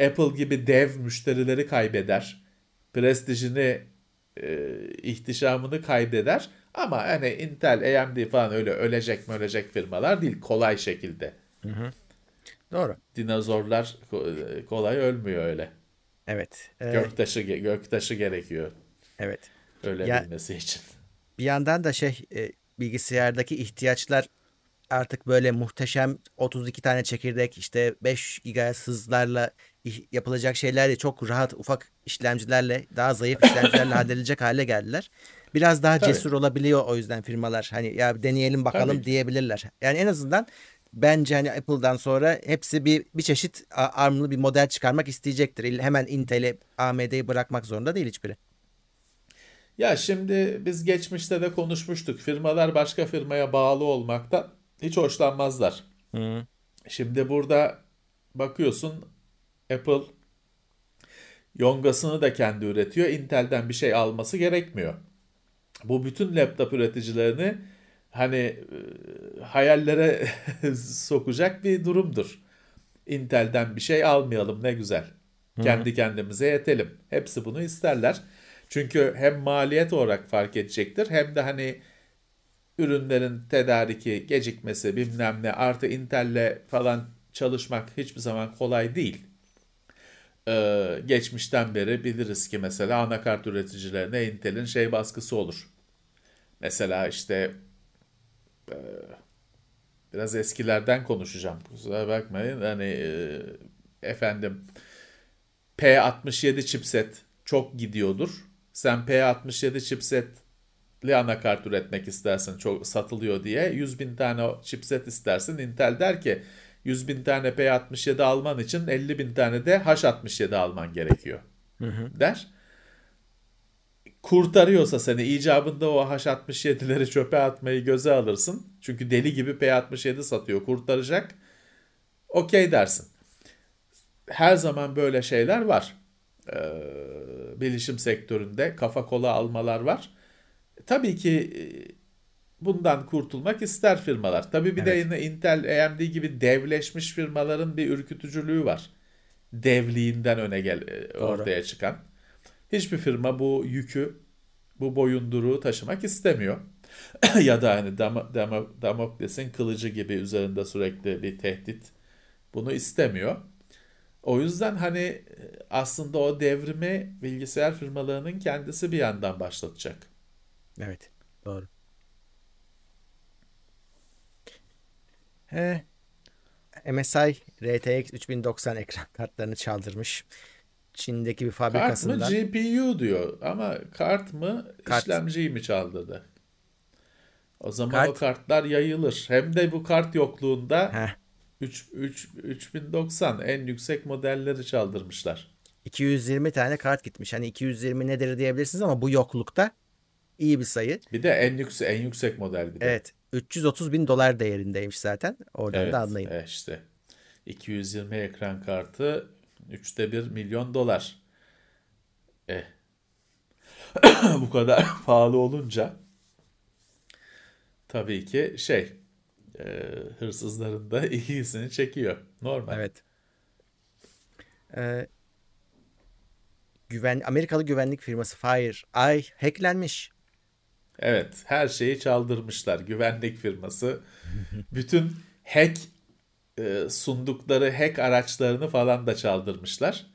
Apple gibi dev müşterileri kaybeder. Prestijini, e, ihtişamını kaybeder. Ama hani Intel, AMD falan öyle ölecek mi ölecek firmalar değil. Kolay şekilde. Doğru. Dinozorlar ko- kolay ölmüyor öyle. Evet. Ee, Göktaşı, göktaşı gerekiyor evet. öyle Ya- için. Bir yandan da şey e, bilgisayardaki ihtiyaçlar artık böyle muhteşem 32 tane çekirdek işte 5 GHz hızlarla yapılacak şeylerle çok rahat ufak işlemcilerle daha zayıf işlemcilerle halledilecek hale geldiler. Biraz daha Tabii. cesur olabiliyor o yüzden firmalar hani ya deneyelim bakalım Tabii diyebilirler. Yani en azından bence hani Apple'dan sonra hepsi bir bir çeşit ARM'lı bir model çıkarmak isteyecektir. Hemen Intel'i AMD'yi bırakmak zorunda değil hiçbiri. Ya şimdi biz geçmişte de konuşmuştuk. Firmalar başka firmaya bağlı olmaktan hiç hoşlanmazlar. Şimdi burada bakıyorsun Apple yongasını da kendi üretiyor. Intel'den bir şey alması gerekmiyor. Bu bütün laptop üreticilerini hani e, hayallere sokacak bir durumdur. Intel'den bir şey almayalım ne güzel. Kendi kendimize yetelim. Hepsi bunu isterler. Çünkü hem maliyet olarak fark edecektir hem de hani ürünlerin tedariki, gecikmesi bilmem ne artı Intel'le falan çalışmak hiçbir zaman kolay değil. Ee, geçmişten beri biliriz ki mesela anakart üreticilerine Intel'in şey baskısı olur. Mesela işte e, biraz eskilerden konuşacağım. Kusura bakmayın. Hani e, efendim P67 chipset çok gidiyordur. Sen P67 chipsetli anakart üretmek istersin çok satılıyor diye 100 bin tane chipset istersin. Intel der ki 100 bin tane P67 alman için 50 bin tane de H67 alman gerekiyor hı hı. der. Kurtarıyorsa seni icabında o H67'leri çöpe atmayı göze alırsın. Çünkü deli gibi P67 satıyor kurtaracak. Okey dersin. Her zaman böyle şeyler var. Ee, bilişim sektöründe kafa kola almalar var. Tabii ki bundan kurtulmak ister firmalar. Tabii bir evet. de yine Intel, AMD gibi devleşmiş firmaların bir ürkütücülüğü var. Devliğinden öne gel Doğru. ortaya çıkan. Hiçbir firma bu yükü, bu boyunduruğu taşımak istemiyor. ya da hani Dam Dam Damokles'in kılıcı gibi üzerinde sürekli bir tehdit bunu istemiyor. O yüzden hani aslında o devrimi bilgisayar firmalarının kendisi bir yandan başlatacak. Evet, doğru. He. MSI RTX 3090 ekran kartlarını çaldırmış. Çin'deki bir fabrikasından. Kart mı GPU diyor ama kart mı kart. işlemciyi mi çaldırdı? O zaman kart. o kartlar yayılır. Hem de bu kart yokluğunda 3, 3, 3090 en yüksek modelleri çaldırmışlar. 220 tane kart gitmiş. Hani 220 nedir diyebilirsiniz ama bu yoklukta iyi bir sayı. Bir de en yüksek en yüksek model bir de. Evet. 330 bin dolar değerindeymiş zaten. Oradan evet, da anlayın. Evet işte. 220 ekran kartı 3'te 1 milyon dolar. Eh. Bu kadar pahalı olunca tabii ki şey e, hırsızların da iyisini çekiyor. Normal. Evet. Ee, güven Amerikalı güvenlik firması FireEye hacklenmiş. Evet, her şeyi çaldırmışlar. Güvenlik firması bütün hack e, sundukları hack araçlarını falan da çaldırmışlar.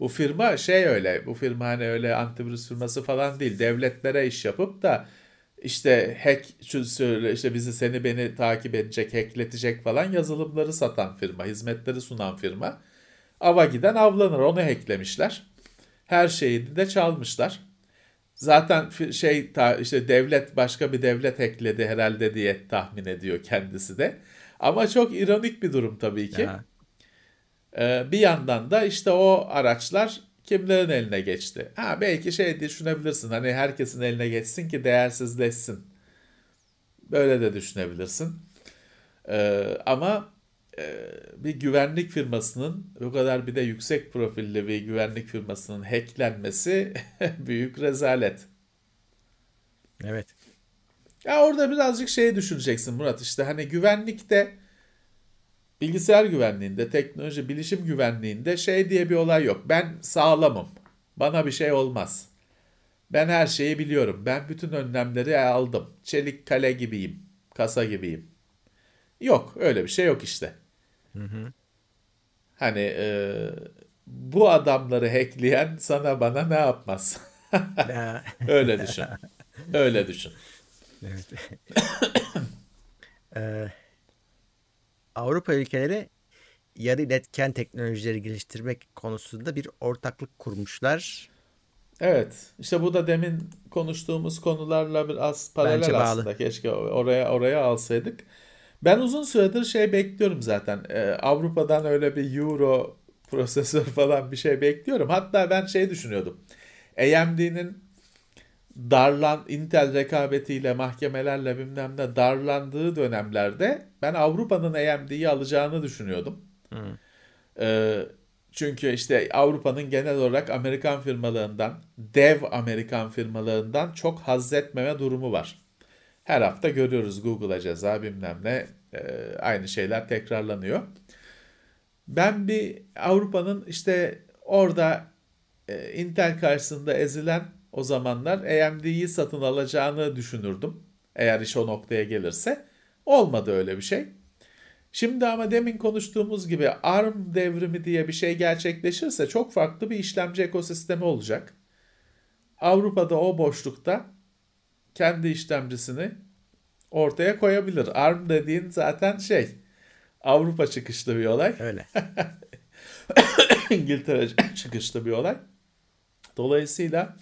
Bu firma şey öyle, bu firma hani öyle antivirüs firması falan değil. Devletlere iş yapıp da işte hack işte bizi seni beni takip edecek, hackletecek falan yazılımları satan firma, hizmetleri sunan firma. Ava giden avlanır. Onu hacklemişler. Her şeyini de çalmışlar. Zaten şey işte devlet başka bir devlet ekledi herhalde diye tahmin ediyor kendisi de. Ama çok ironik bir durum tabii ki. Ee, bir yandan da işte o araçlar kimlerin eline geçti? Ha belki şey düşünebilirsin. Hani herkesin eline geçsin ki değersizleşsin. Böyle de düşünebilirsin. Ee, ama e, bir güvenlik firmasının bu kadar bir de yüksek profilli bir güvenlik firmasının hacklenmesi büyük rezalet. Evet. Ya orada birazcık şey düşüneceksin Murat işte hani güvenlikte bilgisayar güvenliğinde, teknoloji, bilişim güvenliğinde şey diye bir olay yok. Ben sağlamım. Bana bir şey olmaz. Ben her şeyi biliyorum. Ben bütün önlemleri aldım. Çelik kale gibiyim. Kasa gibiyim. Yok öyle bir şey yok işte. Hı hı. Hani e, bu adamları hackleyen sana bana ne yapmaz? Öyle düşün. Öyle düşün. Evet. ee, Avrupa ülkeleri yarı iletken teknolojileri geliştirmek konusunda bir ortaklık kurmuşlar. Evet. İşte bu da demin konuştuğumuz konularla biraz paralel Bence aslında. Bağlı. Keşke oraya oraya alsaydık. Ben uzun süredir şey bekliyorum zaten. Ee, Avrupa'dan öyle bir Euro prosesör falan bir şey bekliyorum. Hatta ben şey düşünüyordum. AMD'nin darlan Intel rekabetiyle mahkemelerle bilmem ne darlandığı dönemlerde ben Avrupa'nın AMD'yi alacağını düşünüyordum. Hmm. Ee, çünkü işte Avrupa'nın genel olarak Amerikan firmalarından, dev Amerikan firmalarından çok haz etmeme durumu var. Her hafta görüyoruz Google'a ceza bilmem ne e, aynı şeyler tekrarlanıyor. Ben bir Avrupa'nın işte orada e, Intel karşısında ezilen o zamanlar AMD'yi satın alacağını düşünürdüm. Eğer iş o noktaya gelirse. Olmadı öyle bir şey. Şimdi ama demin konuştuğumuz gibi ARM devrimi diye bir şey gerçekleşirse çok farklı bir işlemci ekosistemi olacak. Avrupa'da o boşlukta kendi işlemcisini ortaya koyabilir. ARM dediğin zaten şey Avrupa çıkışlı bir olay. Öyle. İngiltere çıkışlı bir olay. Dolayısıyla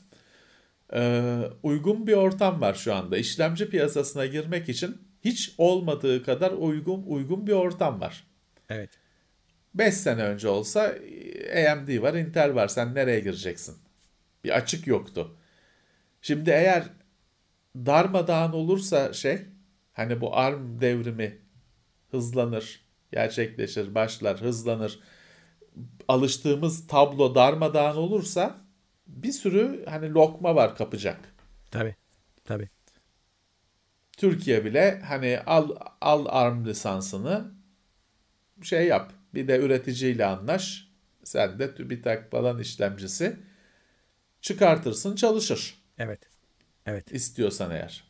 uygun bir ortam var şu anda. İşlemci piyasasına girmek için hiç olmadığı kadar uygun uygun bir ortam var. Evet. 5 sene önce olsa AMD var, Intel var. Sen nereye gireceksin? Bir açık yoktu. Şimdi eğer darmadağın olursa şey, hani bu ARM devrimi hızlanır, gerçekleşir, başlar, hızlanır. Alıştığımız tablo darmadağın olursa bir sürü hani lokma var kapacak. Tabii. Tabii. Türkiye bile hani al al ARM lisansını şey yap. Bir de üreticiyle anlaş. Sen de TÜBİTAK falan işlemcisi çıkartırsın çalışır. Evet. Evet. İstiyorsan eğer.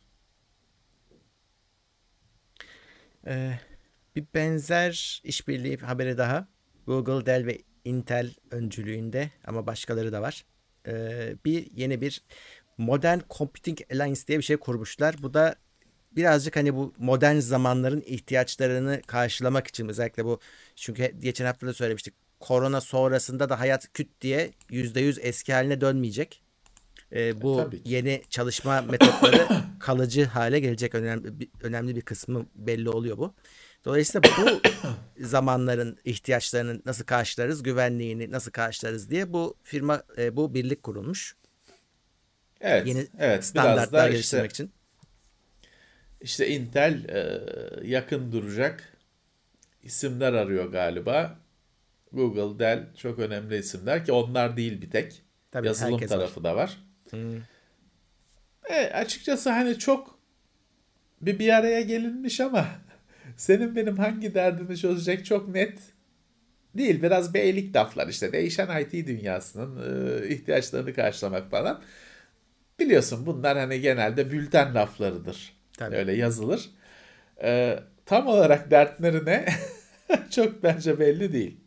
Ee, bir benzer işbirliği haberi daha. Google, Dell ve Intel öncülüğünde ama başkaları da var. Ee, bir yeni bir Modern Computing Alliance diye bir şey kurmuşlar. Bu da birazcık hani bu modern zamanların ihtiyaçlarını karşılamak için özellikle bu çünkü geçen hafta da söylemiştik. Korona sonrasında da hayat küt diye %100 eski haline dönmeyecek. Ee, bu E, yeni çalışma metotları kalıcı hale gelecek önemli bir, önemli bir kısmı belli oluyor bu. Dolayısıyla bu zamanların ihtiyaçlarını nasıl karşılarız, güvenliğini nasıl karşılarız diye bu firma e, bu birlik kurulmuş. Evet. Yeni evet. Biraz standartlar da geliştirmek işte, için. işte Intel e, yakın duracak isimler arıyor galiba. Google, Dell çok önemli isimler ki onlar değil bir tek. Tabii, Yazılım herkes var. tarafı da var. Hmm. E, açıkçası hani çok bir bir araya gelinmiş ama senin benim hangi derdimi çözecek çok net değil. Biraz beylik laflar işte değişen IT dünyasının e, ihtiyaçlarını karşılamak falan. Biliyorsun bunlar hani genelde bülten laflarıdır. Tabii. Öyle yazılır. E, tam olarak dertleri ne? çok bence belli değil.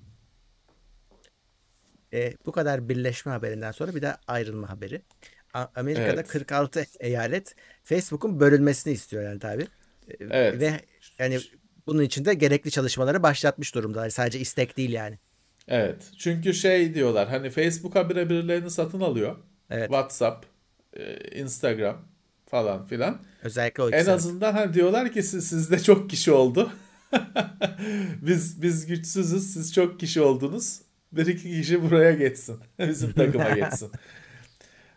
E, bu kadar birleşme haberinden sonra bir de ayrılma haberi. Amerika'da Evet. 46 eyalet Facebook'un bölünmesini istiyor yani tabii. E, Evet. Ve yani bunun için de gerekli çalışmaları başlatmış durumdalar. Sadece istek değil yani. Evet. Çünkü şey diyorlar hani Facebook habire birilerini satın alıyor. Evet. WhatsApp, e, Instagram falan filan. Özellikle o En azından hani diyorlar ki siz, sizde çok kişi oldu. biz biz güçsüzüz, siz çok kişi oldunuz. Bir iki kişi buraya geçsin. Bizim takıma geçsin.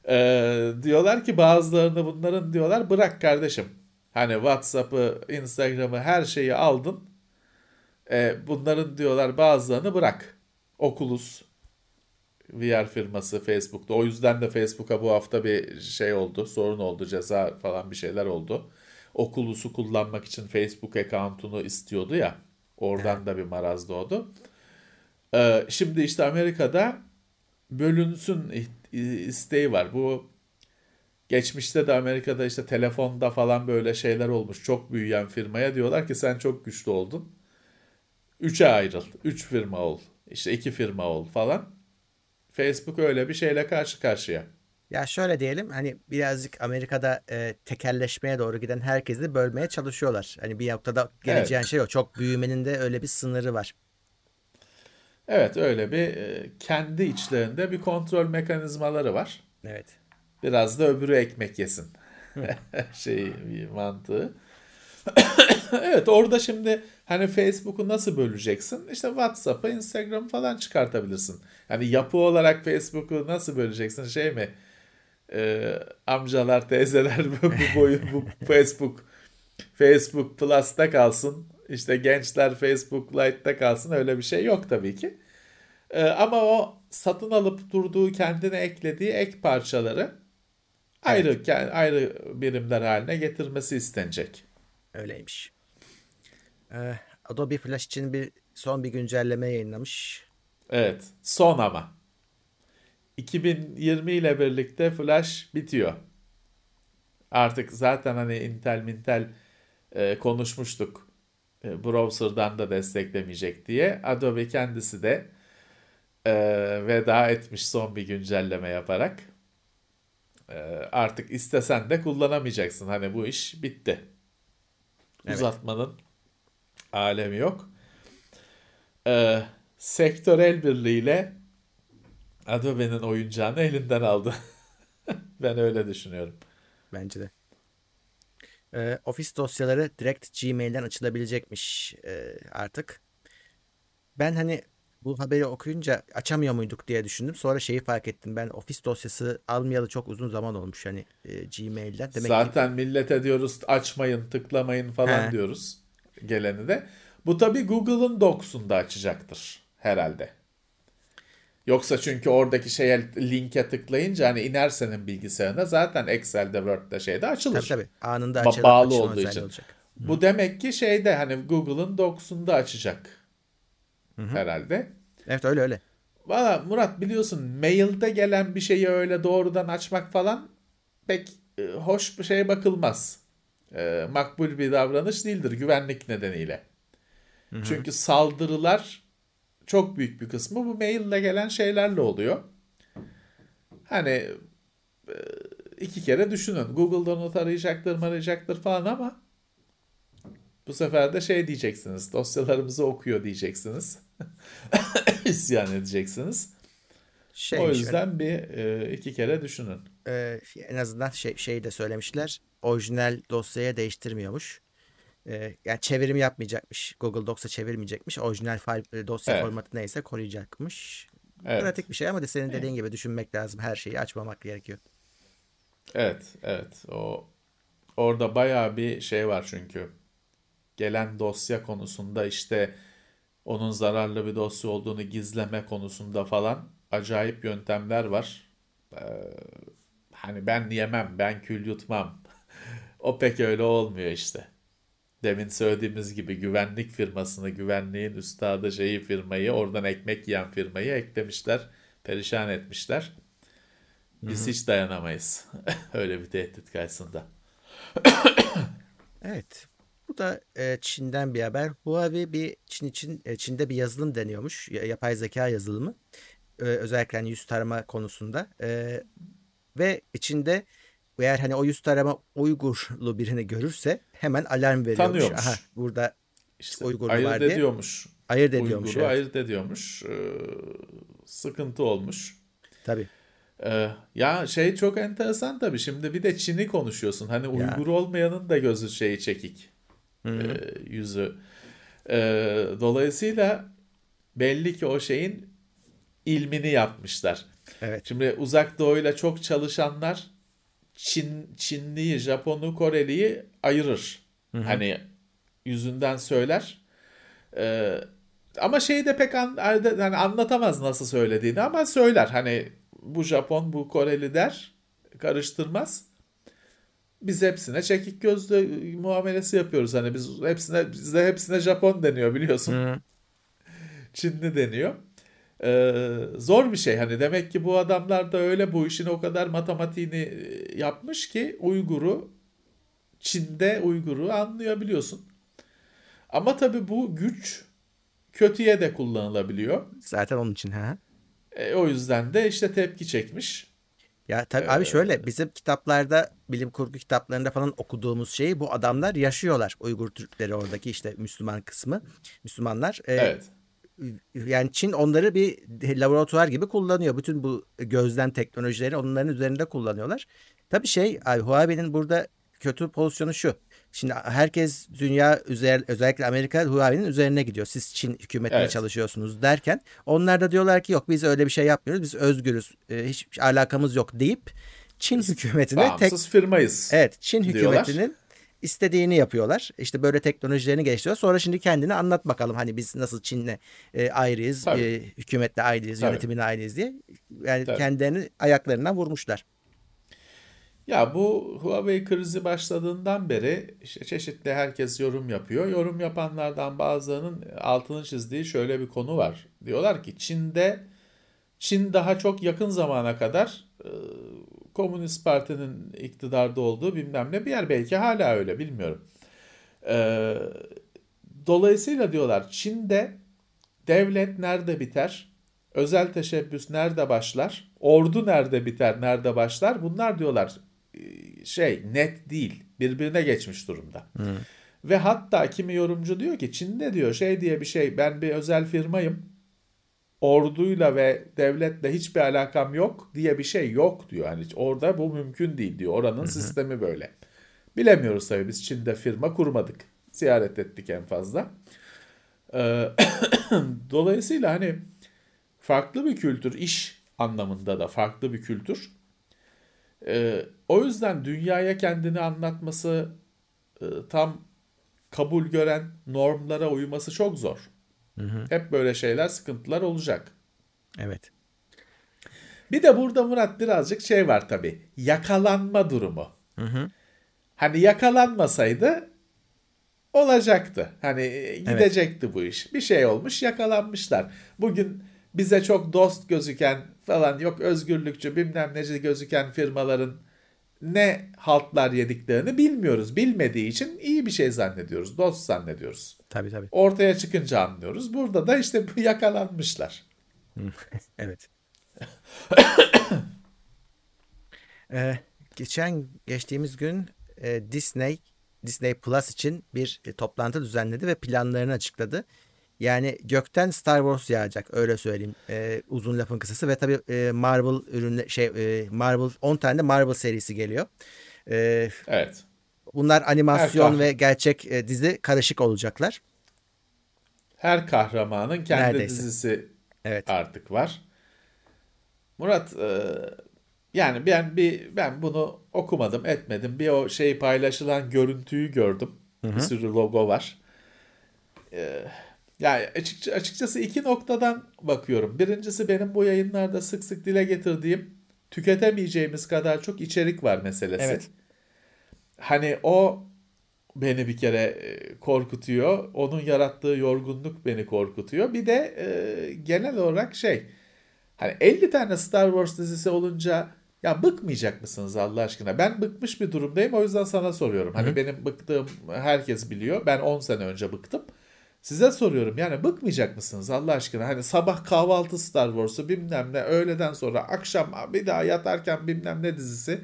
Ee, diyorlar ki bazılarını bunların diyorlar bırak kardeşim. Hani WhatsApp'ı, Instagram'ı her şeyi aldın. Ee, bunların diyorlar bazılarını bırak. Oculus VR firması Facebook'ta. O yüzden de Facebook'a bu hafta bir şey oldu. Sorun oldu. Ceza falan bir şeyler oldu. Oculus'u kullanmak için Facebook account'unu istiyordu ya. Oradan da bir maraz doğdu. Ee, şimdi işte Amerika'da bölünsün isteği var. Bu geçmişte de Amerika'da işte telefonda falan böyle şeyler olmuş. Çok büyüyen firmaya diyorlar ki sen çok güçlü oldun. Üçe ayrıl. Üç firma ol. İşte iki firma ol falan. Facebook öyle bir şeyle karşı karşıya. Ya şöyle diyelim hani birazcık Amerika'da e, tekelleşmeye doğru giden herkesi bölmeye çalışıyorlar. Hani bir noktada geleceğin Evet. şey o. Çok büyümenin de öyle bir sınırı var. Evet öyle bir e, kendi içlerinde bir kontrol mekanizmaları var. Evet. Biraz da öbürü ekmek yesin. şey bir mantığı. evet orada şimdi hani Facebook'u nasıl böleceksin? İşte WhatsApp'ı, Instagram'ı falan çıkartabilirsin. Yani yapı olarak Facebook'u nasıl böleceksin? Şey mi? Ee, amcalar, teyzeler bu, bu boyu bu Facebook Facebook Plus'ta kalsın. İşte gençler Facebook Lite'da kalsın. Öyle bir şey yok tabii ki. Ee, ama o satın alıp durduğu kendine eklediği ek parçaları ayrı ke- ayrı birimler haline getirmesi istenecek. Öyleymiş. Ee, Adobe Flash için bir son bir güncelleme yayınlamış. Evet, son ama. 2020 ile birlikte Flash bitiyor. Artık zaten hani Intel Mintel e, konuşmuştuk. E, browser'dan da desteklemeyecek diye. Adobe kendisi de e, veda etmiş son bir güncelleme yaparak. E, artık istesen de kullanamayacaksın. Hani bu iş bitti. Evet. Uzatmanın alemi yok. E, sektörel birliğiyle Adobe'nin oyuncağını elinden aldı. ben öyle düşünüyorum. Bence de. Ee, ofis dosyaları direkt Gmail'den açılabilecekmiş e, artık. Ben hani bu haberi okuyunca açamıyor muyduk diye düşündüm. Sonra şeyi fark ettim. Ben ofis dosyası almayalı çok uzun zaman olmuş hani e, Gmail'den. Demek ki Zaten millete diyoruz açmayın, tıklamayın falan He. diyoruz geleni de. Bu tabii Google'ın Docs'unda açacaktır herhalde. Yoksa çünkü oradaki şeye linke tıklayınca hani iner senin bilgisayarına zaten Excel'de, Word'de şeyde açılır. tabii tabii anında Ba- açılan, bağlı olduğu için. olacak. Bu demek ki şeyde hani Google'ın Docs'unda açacak herhalde. Evet öyle öyle. Valla Murat biliyorsun mailde gelen bir şeyi öyle doğrudan açmak falan pek e, hoş bir şeye bakılmaz. E, makbul bir davranış değildir güvenlik nedeniyle. Çünkü saldırılar çok büyük bir kısmı bu maille gelen şeylerle oluyor. Hani e, iki kere düşünün. Google'da not arayacaktır arayacaktır falan ama bu sefer de şey diyeceksiniz. Dosyalarımızı okuyor diyeceksiniz. İsyan edeceksiniz. Şeymiş, o yüzden bir e, iki kere düşünün. e, en azından şey, şey de söylemişler. Orijinal dosyaya değiştirmiyormuş. E, yani çevirim yapmayacakmış. Google Docs'a çevirmeyecekmiş. Orijinal file, dosya Evet. formatı neyse koruyacakmış. Evet. Pratik bir şey ama de senin dediğin gibi düşünmek lazım. Her şeyi açmamak gerekiyor. Evet, evet. O orada bayağı bir şey var çünkü. Gelen dosya konusunda işte onun zararlı bir dosya olduğunu gizleme konusunda falan acayip yöntemler var. Ee, hani ben yemem, ben kül yutmam. o pek öyle olmuyor işte. Demin söylediğimiz gibi güvenlik firmasını, güvenliğin üstadı şeyi firmayı, oradan ekmek yiyen firmayı eklemişler, perişan etmişler. Biz hiç dayanamayız. Öyle bir tehdit karşısında. Evet. Bu da e, Çin'den bir haber. Huawei bir Çin için e, Çin'de bir yazılım deniyormuş. Ya- Yapay zeka yazılımı. E, özellikle hani yüz tarama konusunda. E, ve içinde eğer hani o yüz tarama Uygurlu birini görürse hemen alarm veriyormuş. Tanıyormuş. Aha, burada İşte Uygurlu ayırt var diye. ediyormuş. ayırt ediyormuş. Uygur'u evet. ayırt ediyormuş. Ee, sıkıntı olmuş. Tabii. Ee, ya şey çok enteresan tabii. Şimdi bir de Çin'i konuşuyorsun. Hani Uygur olmayanın da gözü şeyi çekik. Ee, yüzü. Ee, dolayısıyla belli ki o şeyin ilmini yapmışlar. Evet. Şimdi uzak doğuyla çok çalışanlar Çin Çinliyi, Japonu, Koreliyi ayırır. Hani yüzünden söyler. Ee, ama şeyi de pek an, hani anlatamaz nasıl söylediğini ama söyler. Hani bu Japon, bu Koreli der. Karıştırmaz. Biz hepsine çekik gözlü muamelesi yapıyoruz. Hani biz hepsine bizde hepsine Japon deniyor biliyorsun. Çinli deniyor. Ee, zor bir şey hani demek ki bu adamlar da öyle bu işin o kadar matematiğini e, yapmış ki Uygur'u Çin'de Uygur'u anlayabiliyorsun. Ama tabii bu güç kötüye de kullanılabiliyor. Zaten onun için. Ha. E, o yüzden de işte tepki çekmiş. Ya tabii abi şöyle bizim kitaplarda bilim kurgu kitaplarında falan okuduğumuz şeyi bu adamlar yaşıyorlar. Uygur Türkleri oradaki işte Müslüman kısmı. Müslümanlar. Ee, Evet. yani Çin onları bir laboratuvar gibi kullanıyor. Bütün bu gözlem teknolojileri onların üzerinde kullanıyorlar. Tabii şey abi Huawei'nin burada kötü pozisyonu şu. Şimdi herkes dünya üzer, özellikle Amerika Huawei'nin üzerine gidiyor. Siz Çin hükümetine Evet. çalışıyorsunuz derken onlar da diyorlar ki yok biz öyle bir şey yapmıyoruz. Biz özgürüz. e, hiç alakamız yok deyip Çin hükümetine tek firmayız. Evet, Çin diyorlar. hükümetinin istediğini yapıyorlar. İşte böyle teknolojilerini geliştiriyor. Sonra şimdi kendini anlat bakalım hani biz nasıl Çin'le e, ayrıyız, Tabii. e, hükümetle ayrıyız, Tabii. ayrıyız diye. Yani Tabii. kendilerini ayaklarından vurmuşlar. Ya bu Huawei krizi başladığından beri işte çeşitli herkes yorum yapıyor. Yorum yapanlardan bazılarının altını çizdiği şöyle bir konu var. Diyorlar ki Çin'de Çin daha çok yakın zamana kadar e, Komünist Parti'nin iktidarda olduğu bilmem ne bir yer belki hala öyle bilmiyorum. E, dolayısıyla diyorlar Çin'de devlet nerede biter? Özel teşebbüs nerede başlar? Ordu nerede biter, nerede başlar? Bunlar diyorlar şey net değil. Birbirine geçmiş durumda. Ve hatta kimi yorumcu diyor ki Çin'de diyor şey diye bir şey ben bir özel firmayım. Orduyla ve devletle hiçbir alakam yok diye bir şey yok diyor. Yani orada bu mümkün değil diyor. Oranın sistemi böyle. Bilemiyoruz tabii biz Çin'de firma kurmadık. Ziyaret ettik en fazla. Ee, Dolayısıyla hani farklı bir kültür, iş anlamında da farklı bir kültür. Ee, o yüzden dünyaya kendini anlatması, e, tam kabul gören normlara uyması çok zor. Hep böyle şeyler, sıkıntılar olacak. Evet. Bir de burada Murat birazcık şey var tabii. Yakalanma durumu. Hani yakalanmasaydı olacaktı. Hani e, gidecekti bu iş. Bir şey olmuş yakalanmışlar. Bugün bize çok dost gözüken falan yok özgürlükçü bilmem neci gözüken firmaların ne haltlar yediklerini bilmiyoruz. Bilmediği için iyi bir şey zannediyoruz. Dost zannediyoruz. Tabii tabii. Ortaya çıkınca anlıyoruz. Burada da işte yakalanmışlar. Evet. Ee, geçen geçtiğimiz gün e, Disney Disney Plus için bir e, toplantı düzenledi ve planlarını açıkladı. Yani gökten Star Wars yağacak öyle söyleyeyim. Ee, uzun lafın kısası ve tabii e, Marvel ürünle şey e, Marvel 10 tane de Marvel serisi geliyor. Ee, Evet. bunlar animasyon Her ve gerçek e, dizi karışık olacaklar. Her kahramanın kendi Neredeyse. dizisi Evet. artık var. Murat e, yani ben bir ben bunu okumadım etmedim. Bir o şey paylaşılan görüntüyü gördüm. Bir sürü logo var. E, yani açıkça, açıkçası iki noktadan bakıyorum. Birincisi benim bu yayınlarda sık sık dile getirdiğim tüketemeyeceğimiz kadar çok içerik var meselesi. Evet. Hani o beni bir kere e, korkutuyor. Onun yarattığı yorgunluk beni korkutuyor. Bir de e, genel olarak şey hani 50 tane Star Wars dizisi olunca ya bıkmayacak mısınız Allah aşkına? Ben bıkmış bir durumdayım o yüzden sana soruyorum. Hani benim bıktığım herkes biliyor. Ben 10 sene önce bıktım. Size soruyorum yani bıkmayacak mısınız Allah aşkına? Hani sabah kahvaltı Star Wars'u bilmem ne öğleden sonra akşam bir daha yatarken bilmem ne dizisi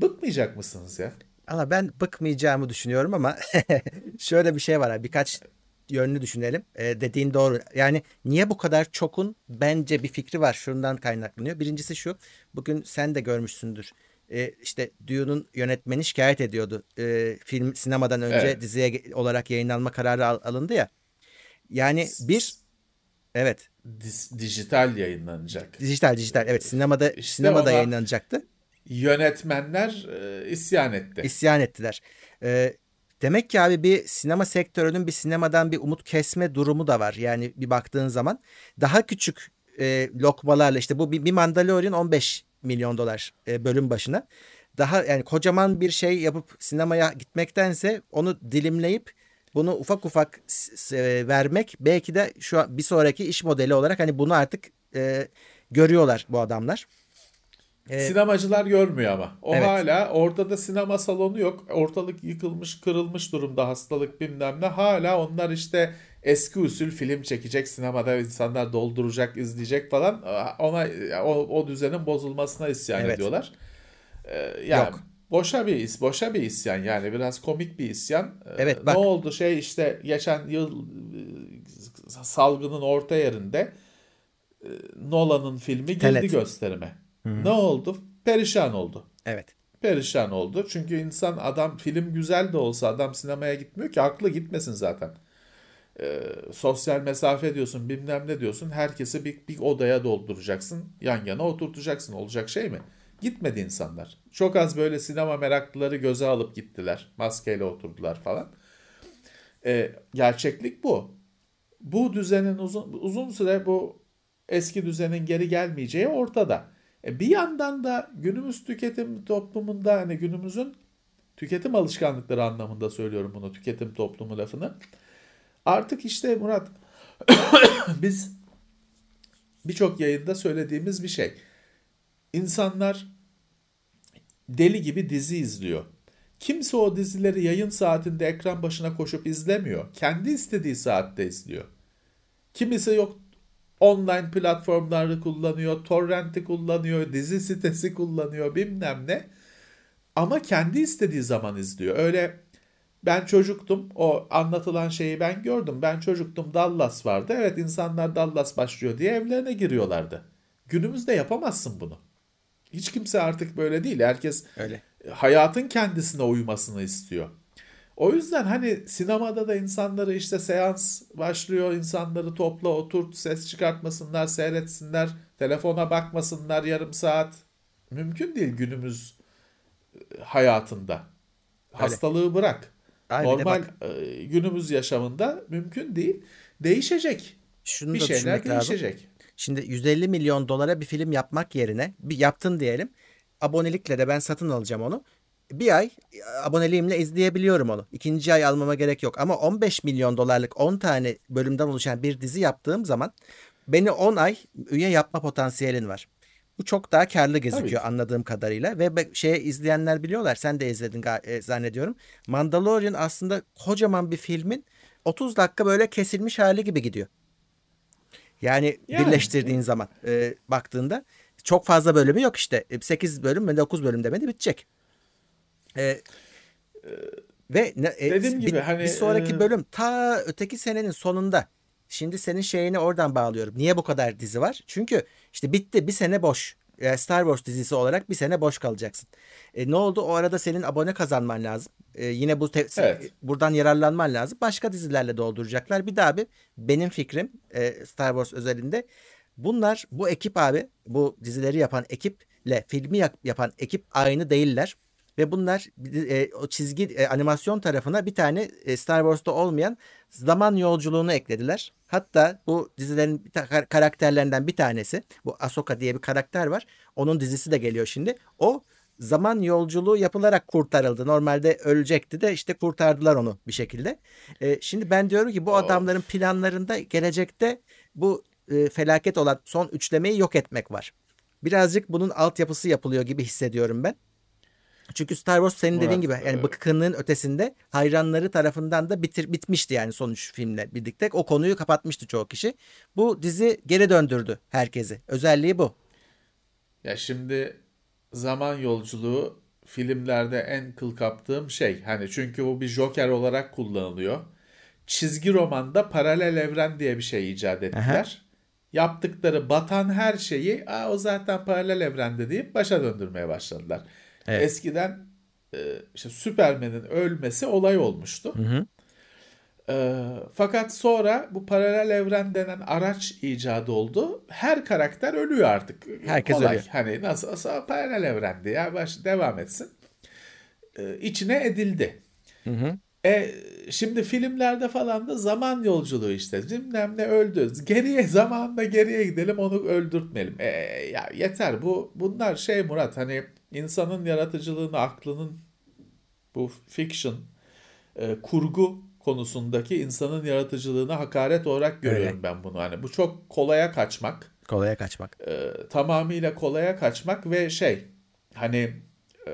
bıkmayacak mısınız ya? Ama ben bıkmayacağımı düşünüyorum ama şöyle bir şey var abi birkaç yönlü düşünelim. Ee, dediğin doğru. Yani niye bu kadar çokun bence bir fikri var. Şundan kaynaklanıyor. Birincisi şu. Bugün sen de görmüşsündür. Ee, işte Dune'un yönetmeni şikayet ediyordu. Ee, film sinemadan önce Evet. diziye olarak yayınlanma kararı al- alındı ya. Yani bir evet Dis- dijital yayınlanacak. dijital dijital evet sinemada İşte sinemada yayınlanacaktı. Yönetmenler e, isyan etti. İsyan ettiler. Ee, demek ki abi bir sinema sektörünün bir sinemadan bir umut kesme durumu da var. Yani bir baktığın zaman daha küçük e, lokmalarla işte bu bir, bir Mandalorian 15 milyon dolar e, bölüm başına. Daha yani kocaman bir şey yapıp sinemaya gitmektense onu dilimleyip bunu ufak ufak s- vermek belki de şu an bir sonraki iş modeli olarak hani bunu artık e, görüyorlar bu adamlar. E, Sinemacılar görmüyor ama. O Evet. hala orada da sinema salonu yok. Ortalık yıkılmış, kırılmış durumda hastalık bilmem ne. Hala onlar işte eski usul film çekecek sinemada insanlar dolduracak, izleyecek falan. Ona o, o düzenin bozulmasına isyan Evet. ediyorlar. Ee, yani Yok. Boşa bir is, boşa bir isyan yani biraz komik bir isyan. Ee, Evet, ne bak. oldu şey işte geçen yıl e, salgının orta yerinde e, Nolan'ın filmi girdi Tenet. gösterime. Ne oldu? Perişan oldu. evet. Perişan oldu. Çünkü insan adam film güzel de olsa adam sinemaya gitmiyor ki haklı gitmesin zaten. Ee, sosyal mesafe diyorsun bilmem ne diyorsun herkesi bir, bir odaya dolduracaksın yan yana oturtacaksın olacak şey mi? Gitmedi insanlar. Çok az böyle sinema meraklıları göze alıp gittiler. Maskeyle oturdular falan. E, gerçeklik bu. Bu düzenin uzun, uzun süre bu eski düzenin geri gelmeyeceği ortada. E, bir yandan da günümüz tüketim toplumunda hani günümüzün tüketim alışkanlıkları anlamında söylüyorum bunu tüketim toplumu lafını. Artık işte Murat biz birçok yayında söylediğimiz bir şey. İnsanlar deli gibi dizi izliyor. Kimse o dizileri yayın saatinde ekran başına koşup izlemiyor. Kendi istediği saatte izliyor. Kimisi yok online platformları kullanıyor, torrenti kullanıyor, dizi sitesi kullanıyor bilmem ne. Ama kendi istediği zaman izliyor. Öyle ben çocuktum o anlatılan şeyi ben gördüm. Ben çocuktum Dallas vardı. Evet insanlar Dallas başlıyor diye evlerine giriyorlardı. Günümüzde yapamazsın bunu. Hiç kimse artık böyle değil. Herkes Öyle. hayatın kendisine uymasını istiyor. O yüzden hani sinemada da insanları işte seans başlıyor, insanları topla oturt, ses çıkartmasınlar, seyretsinler, telefona bakmasınlar yarım saat. Mümkün değil günümüz e, hayatında. Hastalığı bırak. De Normal e, günümüz yaşamında mümkün değil. Değişecek. Şunu bir şeyler düşünmek lazım. Şimdi 150 milyon dolara bir film yapmak yerine bir yaptın diyelim. Abonelikle de ben satın alacağım onu. Bir ay e, aboneliğimle izleyebiliyorum onu. İkinci ay almama gerek yok. Ama 15 milyon dolarlık 10 tane bölümden oluşan bir dizi yaptığım zaman beni 10 ay üye yapma potansiyelin var. Bu çok daha karlı gözüküyor ki. anladığım kadarıyla ve şeye izleyenler biliyorlar. Sen de izledin e, zannediyorum. Mandalorian aslında kocaman bir filmin 30 dakika böyle kesilmiş hali gibi gidiyor. Yani, Yani. birleştirdiğin zaman e, baktığında çok fazla bölümü yok işte. 8 bölüm ve 9 bölüm demedi bitecek. E, ve ne, e, Dediğim bir, gibi hani, bir sonraki e, bölüm ta öteki senenin sonunda. Şimdi senin şeyini oradan bağlıyorum. Niye bu kadar dizi var? Çünkü işte bitti bir sene boş. E, Star Wars dizisi olarak bir sene boş kalacaksın. E, ne oldu? O arada senin abone kazanman lazım. E, yine bu te- Evet. buradan yararlanman lazım. Başka dizilerle dolduracaklar. Bir daha bir benim fikrim e, Star Wars özelinde bunlar bu ekip abi bu dizileri yapan ekiple filmi yap- yapan ekip aynı değiller. Ve bunlar e, o çizgi e, animasyon tarafına bir tane e, Star Wars'ta olmayan zaman yolculuğunu eklediler. Hatta bu dizilerin bir ta- kar- karakterlerinden bir tanesi bu Ahsoka diye bir karakter var. Onun dizisi de geliyor şimdi. O zaman yolculuğu yapılarak kurtarıldı. Normalde ölecekti de işte kurtardılar onu bir şekilde. E, şimdi ben diyorum ki bu Of. adamların planlarında gelecekte bu e, felaket olan son üçlemeyi yok etmek var. Birazcık bunun altyapısı yapılıyor gibi hissediyorum ben. Çünkü Star Wars senin Murat, dediğin gibi yani e- bıkkınlığın ötesinde hayranları tarafından da bitir bitmişti yani sonuç filmle birlikte. O konuyu kapatmıştı çoğu kişi. Bu dizi geri döndürdü herkesi. Özelliği bu. Ya şimdi zaman yolculuğu filmlerde en kıl kaptığım şey. Hani çünkü bu bir joker olarak kullanılıyor. Çizgi romanda paralel evren diye bir şey icat ettiler. Yaptıkları batan her şeyi Aa, o zaten paralel evrende deyip başa döndürmeye başladılar. Evet. Eskiden e, işte Superman'in ölmesi olay olmuştu. E, fakat sonra bu paralel evren denen araç icadı oldu. Her karakter ölüyor artık. Herkes Kolay. ölüyor. Hani nasıl olsa paralel evrendi ya baş devam etsin. E, içine edildi. E, şimdi filmlerde falan da zaman yolculuğu işte. Bilmem ne öldü. Geriye zamanla geriye gidelim onu öldürtmeyelim. E, ya yeter bu bunlar şey Murat hani insanın yaratıcılığını aklının bu fiction e, kurgu konusundaki insanın yaratıcılığına hakaret olarak görüyorum ben bunu. Hani bu çok kolaya kaçmak Kolaya kaçmak. e, tamamıyla kolaya kaçmak ve şey hani e,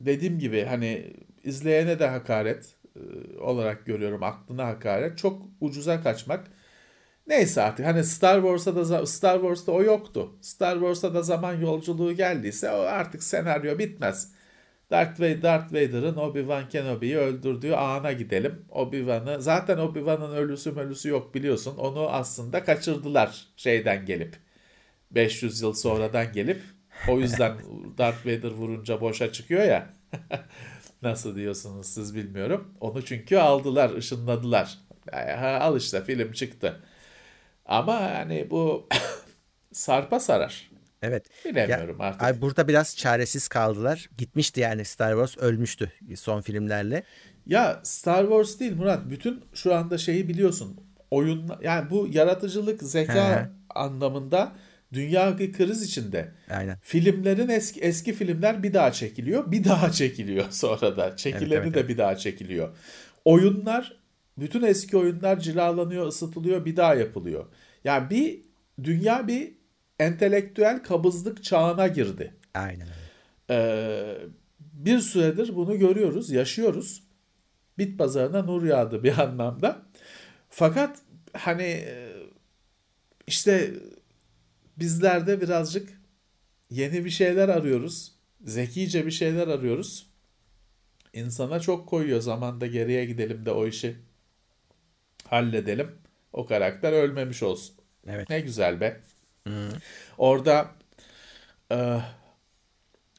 dediğim gibi hani izleyene de hakaret e, olarak görüyorum aklına hakaret. Çok ucuza kaçmak. Neyse artık hani Star Wars'ta da Star Wars'ta o yoktu. Star Wars'ta da zaman yolculuğu geldiyse o artık senaryo bitmez Darth Vader, Darth Vader'ın Obi-Wan Kenobi'yi öldürdüğü ana gidelim. Obi-Wan'ı zaten Obi-Wan'ın ölüsü ölüsü yok biliyorsun. Onu aslında kaçırdılar şeyden gelip. 500 yıl sonradan gelip o yüzden Darth Vader vurunca boşa çıkıyor ya. Nasıl diyorsunuz siz bilmiyorum. Onu çünkü aldılar, ışınladılar. Ha, al işte film çıktı. Ama hani bu sarpa sarar. Evet. Bilemiyorum Ya, artık. Ay burada biraz çaresiz kaldılar. Gitmişti yani Star Wars ölmüştü son filmlerle. Ya Star Wars değil Murat. Bütün şu anda şeyi biliyorsun. Oyun yani bu yaratıcılık, zeka hı. anlamında dünya bir kriz içinde. Aynen. Filmlerin eski eski filmler bir daha çekiliyor, bir daha çekiliyor sonra da. Çekileni Evet, evet, de evet. bir daha çekiliyor. Oyunlar bütün eski oyunlar cilalanıyor, ısıtılıyor, bir daha yapılıyor. Yani bir dünya bir entelektüel kabızlık çağına girdi. Aynen öyle. Ee, bir süredir bunu görüyoruz, yaşıyoruz. Bit pazarına nur yağdı bir anlamda. Fakat hani e, işte bizler de birazcık yeni bir şeyler arıyoruz. Zekice bir şeyler arıyoruz. İnsana çok koyuyor zamanda geriye gidelim de o işi halledelim. O karakter ölmemiş olsun. Evet. Ne güzel be. Orada e,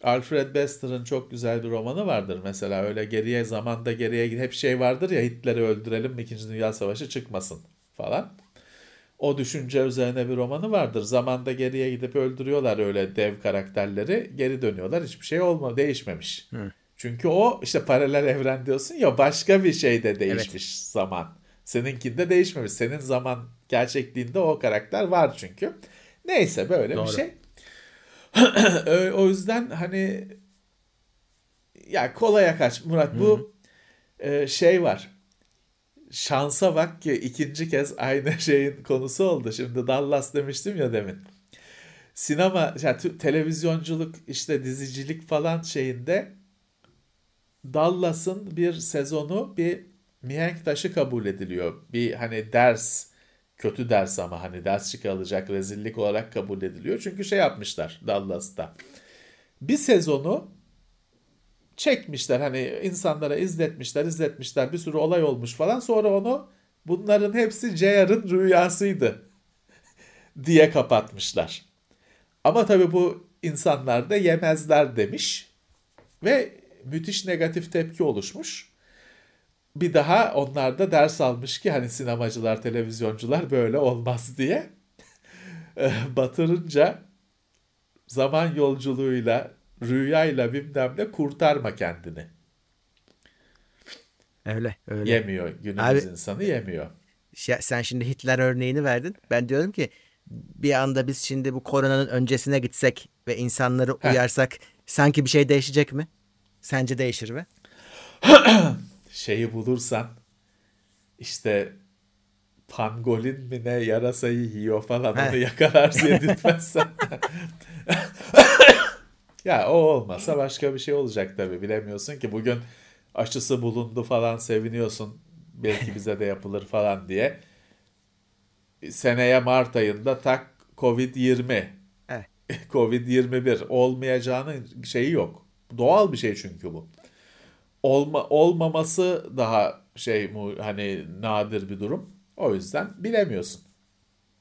Alfred Bester'ın çok güzel bir romanı vardır mesela öyle geriye zamanda geriye hep şey vardır ya Hitler'i öldürelim İkinci Dünya Savaşı çıkmasın falan. O düşünce üzerine bir romanı vardır. Zamanda geriye gidip öldürüyorlar öyle dev karakterleri. Geri dönüyorlar. Hiçbir şey olma değişmemiş. Çünkü o işte paralel evren diyorsun ya başka bir şeyde değişmiş zaman. Seninkinde değişmemiş. Senin zaman gerçekliğinde o karakter var çünkü. Neyse böyle Doğru. bir şey. O yüzden hani ya kolaya kaç Murat bu e, şey var. Şansa bak ki ikinci kez aynı şeyin konusu oldu. Şimdi Dallas demiştim ya demin. Sinema, yani televizyonculuk, işte dizicilik falan şeyinde Dallas'ın bir sezonu bir mihenk taşı kabul ediliyor. Bir hani ders, kötü ders ama hani ders çıkarılacak rezillik olarak kabul ediliyor. Çünkü şey yapmışlar Dallas'ta. Bir sezonu çekmişler hani insanlara izletmişler izletmişler bir sürü olay olmuş falan sonra onu bunların hepsi JR'ın rüyasıydı diye kapatmışlar. Ama tabii bu insanlar da yemezler demiş ve müthiş negatif tepki oluşmuş. Bir daha onlar da ders almış ki hani sinemacılar, televizyoncular böyle olmaz diye. Eh, Batırınca zaman yolculuğuyla, rüyayla bilmem ne kurtarma kendini. Öyle öyle. Yemiyor. Günümüz Abi- insanı yemiyor. Sen şimdi Hitler örneğini verdin. Ben diyorum ki bir anda biz şimdi bu koronanın öncesine gitsek ve insanları Heh. uyarsak sanki bir şey değişecek mi? Sence değişir mi? Şeyi bulursan işte pangolin mi ne yarasayı yiyor falan Heh. onu yakalarsın yedirtmezsen. ya o olmasa başka bir şey olacak tabii bilemiyorsun ki bugün aşısı bulundu falan seviniyorsun belki bize de yapılır falan diye. Seneye Mart ayında tak Covid-20 Evet. Covid-21 olmayacağının şeyi yok. Doğal bir şey çünkü bu. Olma, olmaması daha şey mu hani nadir bir durum. O yüzden bilemiyorsun.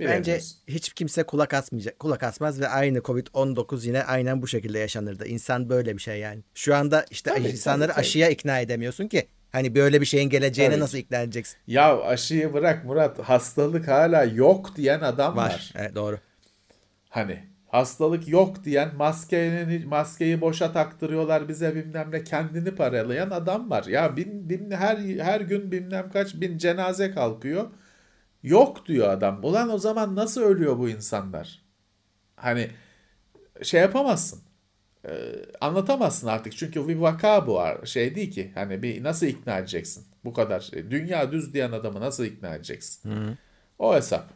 Bence hiç kimse kulak asmayacak, kulak asmaz ve aynı Covid-19 yine aynen bu şekilde yaşanırdı. İnsan böyle bir şey yani. Şu anda işte Tabii, insanları tabii, tabii. aşıya ikna edemiyorsun ki. Hani böyle bir şeyin geleceğine Tabii nasıl ikna edeceksin? Ya aşıyı bırak Murat hastalık hala yok diyen adam var. Var. Evet, doğru. Hani hastalık yok diyen maskeyi, maskeyi boşa taktırıyorlar bize bilmem ne kendini paralayan adam var. Ya bin, bin, her, her gün bilmem kaç bin cenaze kalkıyor. Yok diyor adam. Ulan o zaman nasıl ölüyor bu insanlar? Hani şey yapamazsın. Ee, anlatamazsın artık çünkü bir vaka bu şey değil ki hani bir nasıl ikna edeceksin bu kadar şey. dünya düz diyen adamı nasıl ikna edeceksin o hesap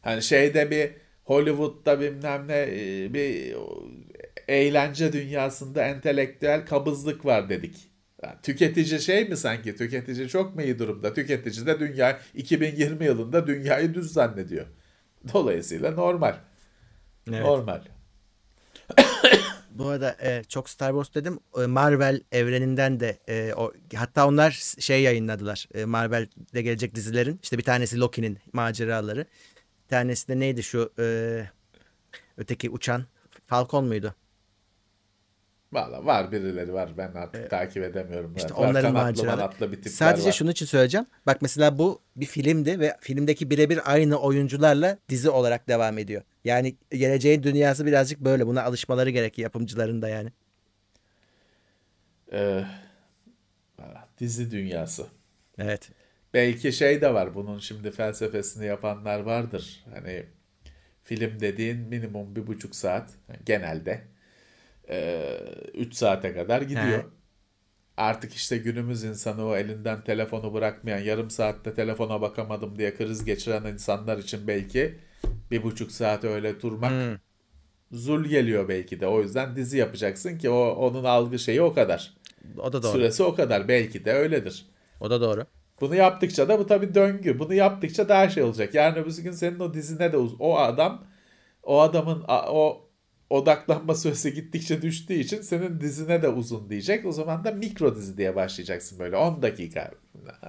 hani şeyde bir Hollywood'da bilmem ne e, bir eğlence dünyasında entelektüel kabızlık var dedik Yani tüketici şey mi sanki tüketici çok mu iyi durumda tüketici de dünya 2020 yılında dünyayı düz zannediyor dolayısıyla normal Evet. normal Bu arada e, çok Star Wars dedim. E, Marvel evreninden de e, o, hatta onlar şey yayınladılar. E, Marvel'de gelecek dizilerin. İşte bir tanesi Loki'nin maceraları. Tanesi de neydi şu e, öteki uçan Falcon muydu? Valla var birileri var ben artık takip edemiyorum. İşte var, onların maceraları. Sadece var. şunun için söyleyeceğim. Bak mesela bu bir filmdi ve filmdeki birebir aynı oyuncularla dizi olarak devam ediyor. Yani geleceğin dünyası birazcık böyle. Buna alışmaları gerekiyor yapımcıların da yani. Ee, dizi dünyası. Evet. Belki şey de var bunun şimdi felsefesini yapanlar vardır. Hani film dediğin minimum bir buçuk saat genelde 3 saate kadar gidiyor. He. Artık işte günümüz insanı o elinden telefonu bırakmayan yarım saatte telefona bakamadım diye kriz geçiren insanlar için belki bir buçuk saat öyle durmak Hmm. zul geliyor belki de. O yüzden dizi yapacaksın ki o onun algı şeyi o kadar. O da doğru. Süresi o kadar belki de öyledir. O da doğru. Bunu yaptıkça da bu tabii döngü. Bunu yaptıkça daha şey olacak. Yarın öbür gün senin o dizine de o adam o adamın o odaklanma süresi gittikçe düştüğü için senin dizine de uzun diyecek. O zaman da mikro dizi diye başlayacaksın böyle 10 dakika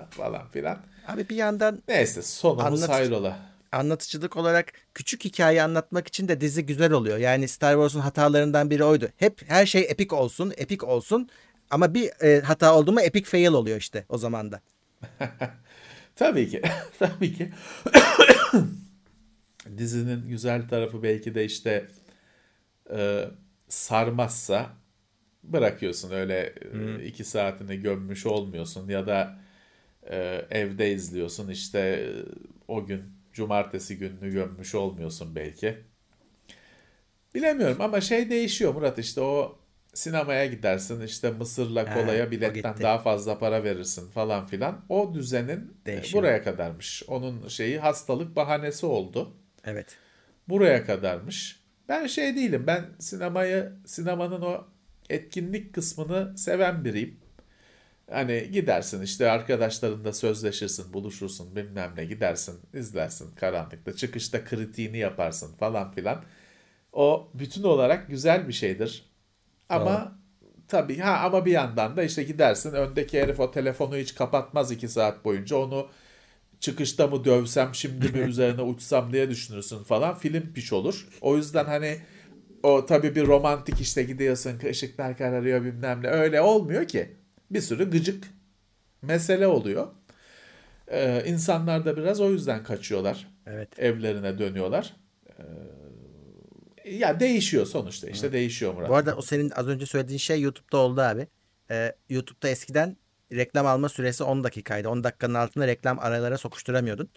falan filan. Abi bir yandan Neyse sonumuz Anlat- hayrola. anlatıcılık olarak küçük hikaye anlatmak için de dizi güzel oluyor. Yani Star Wars'un hatalarından biri oydu. Hep her şey epik olsun, epik olsun. Ama bir e, hata oldu mu epic fail oluyor işte o zaman da. Tabii ki. Tabii ki. Dizinin güzel tarafı belki de işte e, sarmazsa bırakıyorsun öyle e, iki saatini gömmüş olmuyorsun ya da e, evde izliyorsun işte e, o gün cumartesi gününü gömmüş olmuyorsun belki. Bilemiyorum ama şey değişiyor Murat işte o sinemaya gidersin işte Mısır'la Ha, kolaya o biletten daha fazla para verirsin falan filan. O düzenin e, Değişiyor. buraya kadarmış. Onun şeyi hastalık bahanesi oldu. Evet. Buraya kadarmış. Ben şey değilim. Ben sinemayı, sinemanın o etkinlik kısmını seven biriyim. Hani gidersin işte arkadaşlarınla sözleşirsin, buluşursun bilmem ne gidersin, izlersin karanlıkta. Çıkışta kritiğini yaparsın falan filan. O bütün olarak güzel bir şeydir. Ama tabii ha ama bir yandan da işte gidersin öndeki herif o telefonu hiç kapatmaz iki saat boyunca onu çıkışta mı dövsem şimdi mi üzerine uçsam diye düşünürsün falan film piç olur. O yüzden hani o tabii bir romantik işte gidiyorsun ışıklar kararıyor bilmem ne öyle olmuyor ki. Bir sürü gıcık mesele oluyor. Ee, insanlar da biraz o yüzden kaçıyorlar. Evet. Evlerine dönüyorlar. Ee, ya değişiyor sonuçta işte değişiyor Murat. Bu arada o senin az önce söylediğin şey YouTube'da oldu abi. Ee, YouTube'da eskiden reklam alma süresi 10 dakikaydı. 10 dakikanın altında reklam aralara sokuşturamıyordun.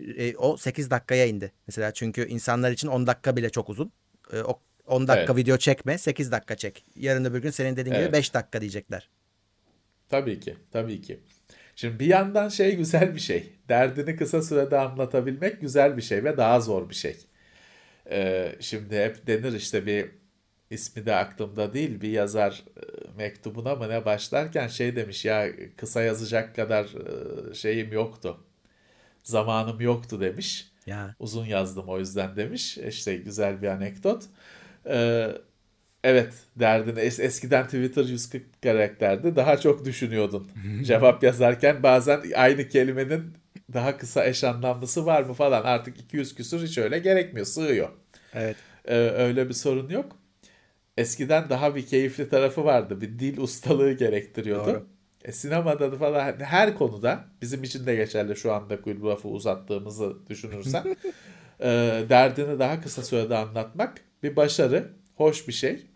Ee, o 8 dakikaya indi. Mesela çünkü insanlar için 10 dakika bile çok uzun. Ee, o 10 dakika Evet. video çekme 8 dakika çek. Yarın öbür gün senin dediğin Evet. gibi 5 dakika diyecekler. Tabii ki, tabii ki. Şimdi bir yandan şey güzel bir şey. Derdini kısa sürede anlatabilmek güzel bir şey ve daha zor bir şey. Ee, şimdi hep denir işte bir ismi de aklımda değil bir yazar e, mektubuna mı ne başlarken şey demiş ya kısa yazacak kadar e, şeyim yoktu. Zamanım yoktu demiş. Ya Uzun yazdım o yüzden demiş. İşte güzel bir anekdot. Ee, evet derdini es- eskiden Twitter 140 karakterdi. Daha çok düşünüyordun. Cevap yazarken bazen aynı kelimenin daha kısa eş anlamlısı var mı falan. Artık 200 küsur hiç öyle gerekmiyor. Sığıyor. evet. Ee, öyle bir sorun yok. Eskiden daha bir keyifli tarafı vardı. Bir dil ustalığı gerektiriyordu. Doğru. E, sinemada da falan her konuda bizim için de geçerli şu anda bu lafı uzattığımızı düşünürsen e, derdini daha kısa sürede anlatmak bir başarı, hoş bir şey.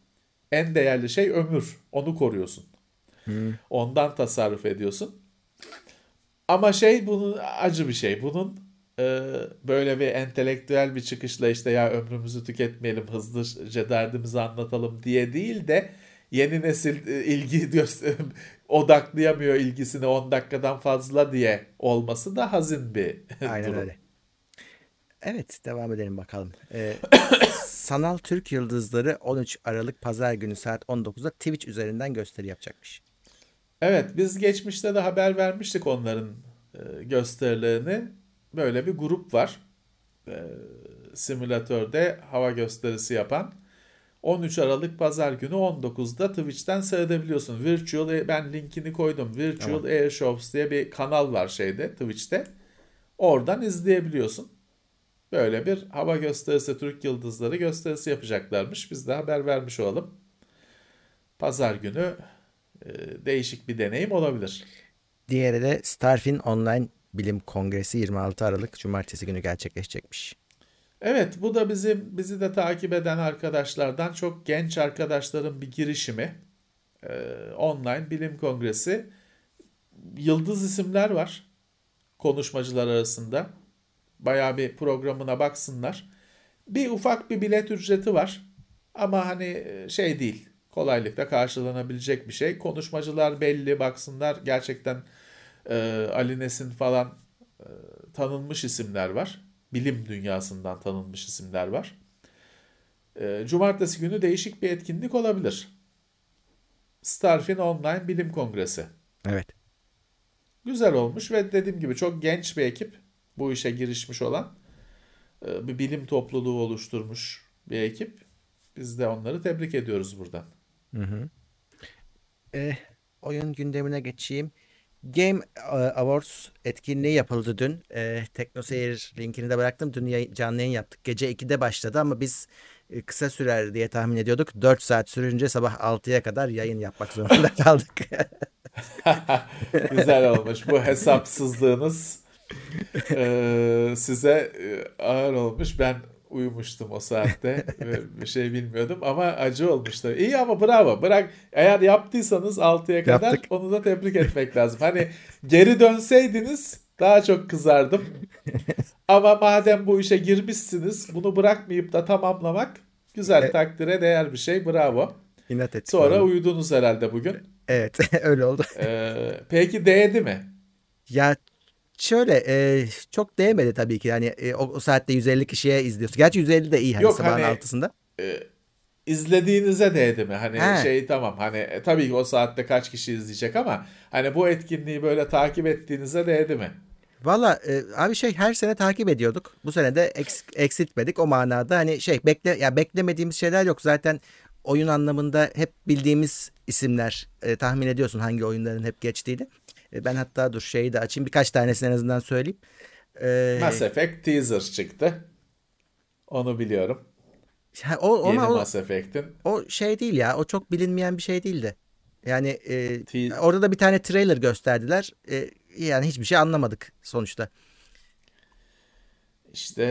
En değerli şey ömür. Onu koruyorsun. Ondan tasarruf ediyorsun. Ama şey bunun acı bir şey. Bunun e, böyle bir entelektüel bir çıkışla işte ya ömrümüzü tüketmeyelim hızlıca derdimizi anlatalım diye değil de yeni nesil e, ilgi göster- odaklayamıyor ilgisini 10 dakikadan fazla diye olması da hazin bir Aynen durum. öyle. Evet devam edelim bakalım. Ee, Sanal Türk Yıldızları 13 Aralık Pazar günü saat 19'da Twitch üzerinden gösteri yapacakmış. Evet, biz geçmişte de haber vermiştik onların e, gösterilerini. Böyle bir grup var. E, simülatörde hava gösterisi yapan. 13 Aralık Pazar günü 19'da Twitch'ten seyredebiliyorsun. Virtual ben linkini koydum. Virtual Tamam. Air Shows diye bir kanal var şeyde Twitch'te. Oradan izleyebiliyorsun. Böyle bir hava gösterisi Türk Yıldızları gösterisi yapacaklarmış. Biz de haber vermiş olalım. pazar günü değişik bir deneyim olabilir. Diğeri de Starfin Online Bilim Kongresi 26 Aralık Cumartesi günü gerçekleşecekmiş. Evet, bu da bizim bizi de takip eden arkadaşlardan çok genç arkadaşların bir girişimi. Ee, online bilim kongresi. Yıldız isimler var konuşmacılar arasında. Bayağı bir programına baksınlar. Bir ufak bir bilet ücreti var. Ama hani şey değil. Kolaylıkla karşılanabilecek bir şey. Konuşmacılar belli baksınlar. Gerçekten e, Ali Nesin falan e, tanınmış isimler var. Bilim dünyasından tanınmış isimler var. E, Cumartesi günü değişik bir etkinlik olabilir. Starfin Online Bilim Kongresi. Evet. Güzel olmuş ve dediğim gibi çok genç bir ekip bu işe girişmiş olan e, bir bilim topluluğu oluşturmuş bir ekip. Biz de onları tebrik ediyoruz buradan. Hı hı. E, oyun gündemine geçeyim. Game e, Awards etkinliği yapıldı dün. E, TeknoSeyir linkini de bıraktım. Dün yayın, canlı yayın yaptık. Gece 2'de başladı ama biz e, kısa sürer diye tahmin ediyorduk. 4 saat sürünce sabah 6'ya kadar yayın yapmak zorunda kaldık. Güzel olmuş. Bu hesapsızlığınız e, size e, ağır olmuş. Ben uyumuştum o saatte ve bir şey bilmiyordum ama acı olmuştu. İyi ama bravo. Bırak eğer yaptıysanız 6'ya kadar Yaptık. onu da tebrik etmek lazım. Hani geri dönseydiniz daha çok kızardım. ama madem bu işe girmişsiniz bunu bırakmayıp da tamamlamak güzel E- takdire değer bir şey. Bravo. İnat ettik. Sonra uyudunuz herhalde bugün. Evet öyle oldu. Ee, peki değdi mi? Ya şöyle e, çok değmedi tabii ki. Yani e, o, o saatte 150 kişiye izliyorsun. Gerçi 150 de iyi hani Yok, sabahın hani- altısında. Ee, izlediğinize değdi mi? Hani He. şey tamam hani e, tabii ki o saatte kaç kişi izleyecek ama hani bu etkinliği böyle takip ettiğinize değdi mi? Valla e, abi şey her sene takip ediyorduk. Bu sene de eks- eksiltmedik o manada. Hani şey bekle ya beklemediğimiz şeyler yok. Zaten oyun anlamında hep bildiğimiz isimler e, tahmin ediyorsun hangi oyunların hep geçtiğini. E, ben hatta dur şeyi de açayım birkaç tanesini en azından söyleyeyim. E, Mass Effect teaser çıktı. Onu biliyorum. ha, o, Yeni ama o, Mass Effect'in. o şey değil ya. O çok bilinmeyen bir şey değildi. Yani e, Te- orada da bir tane trailer gösterdiler. E, yani hiçbir şey anlamadık sonuçta. İşte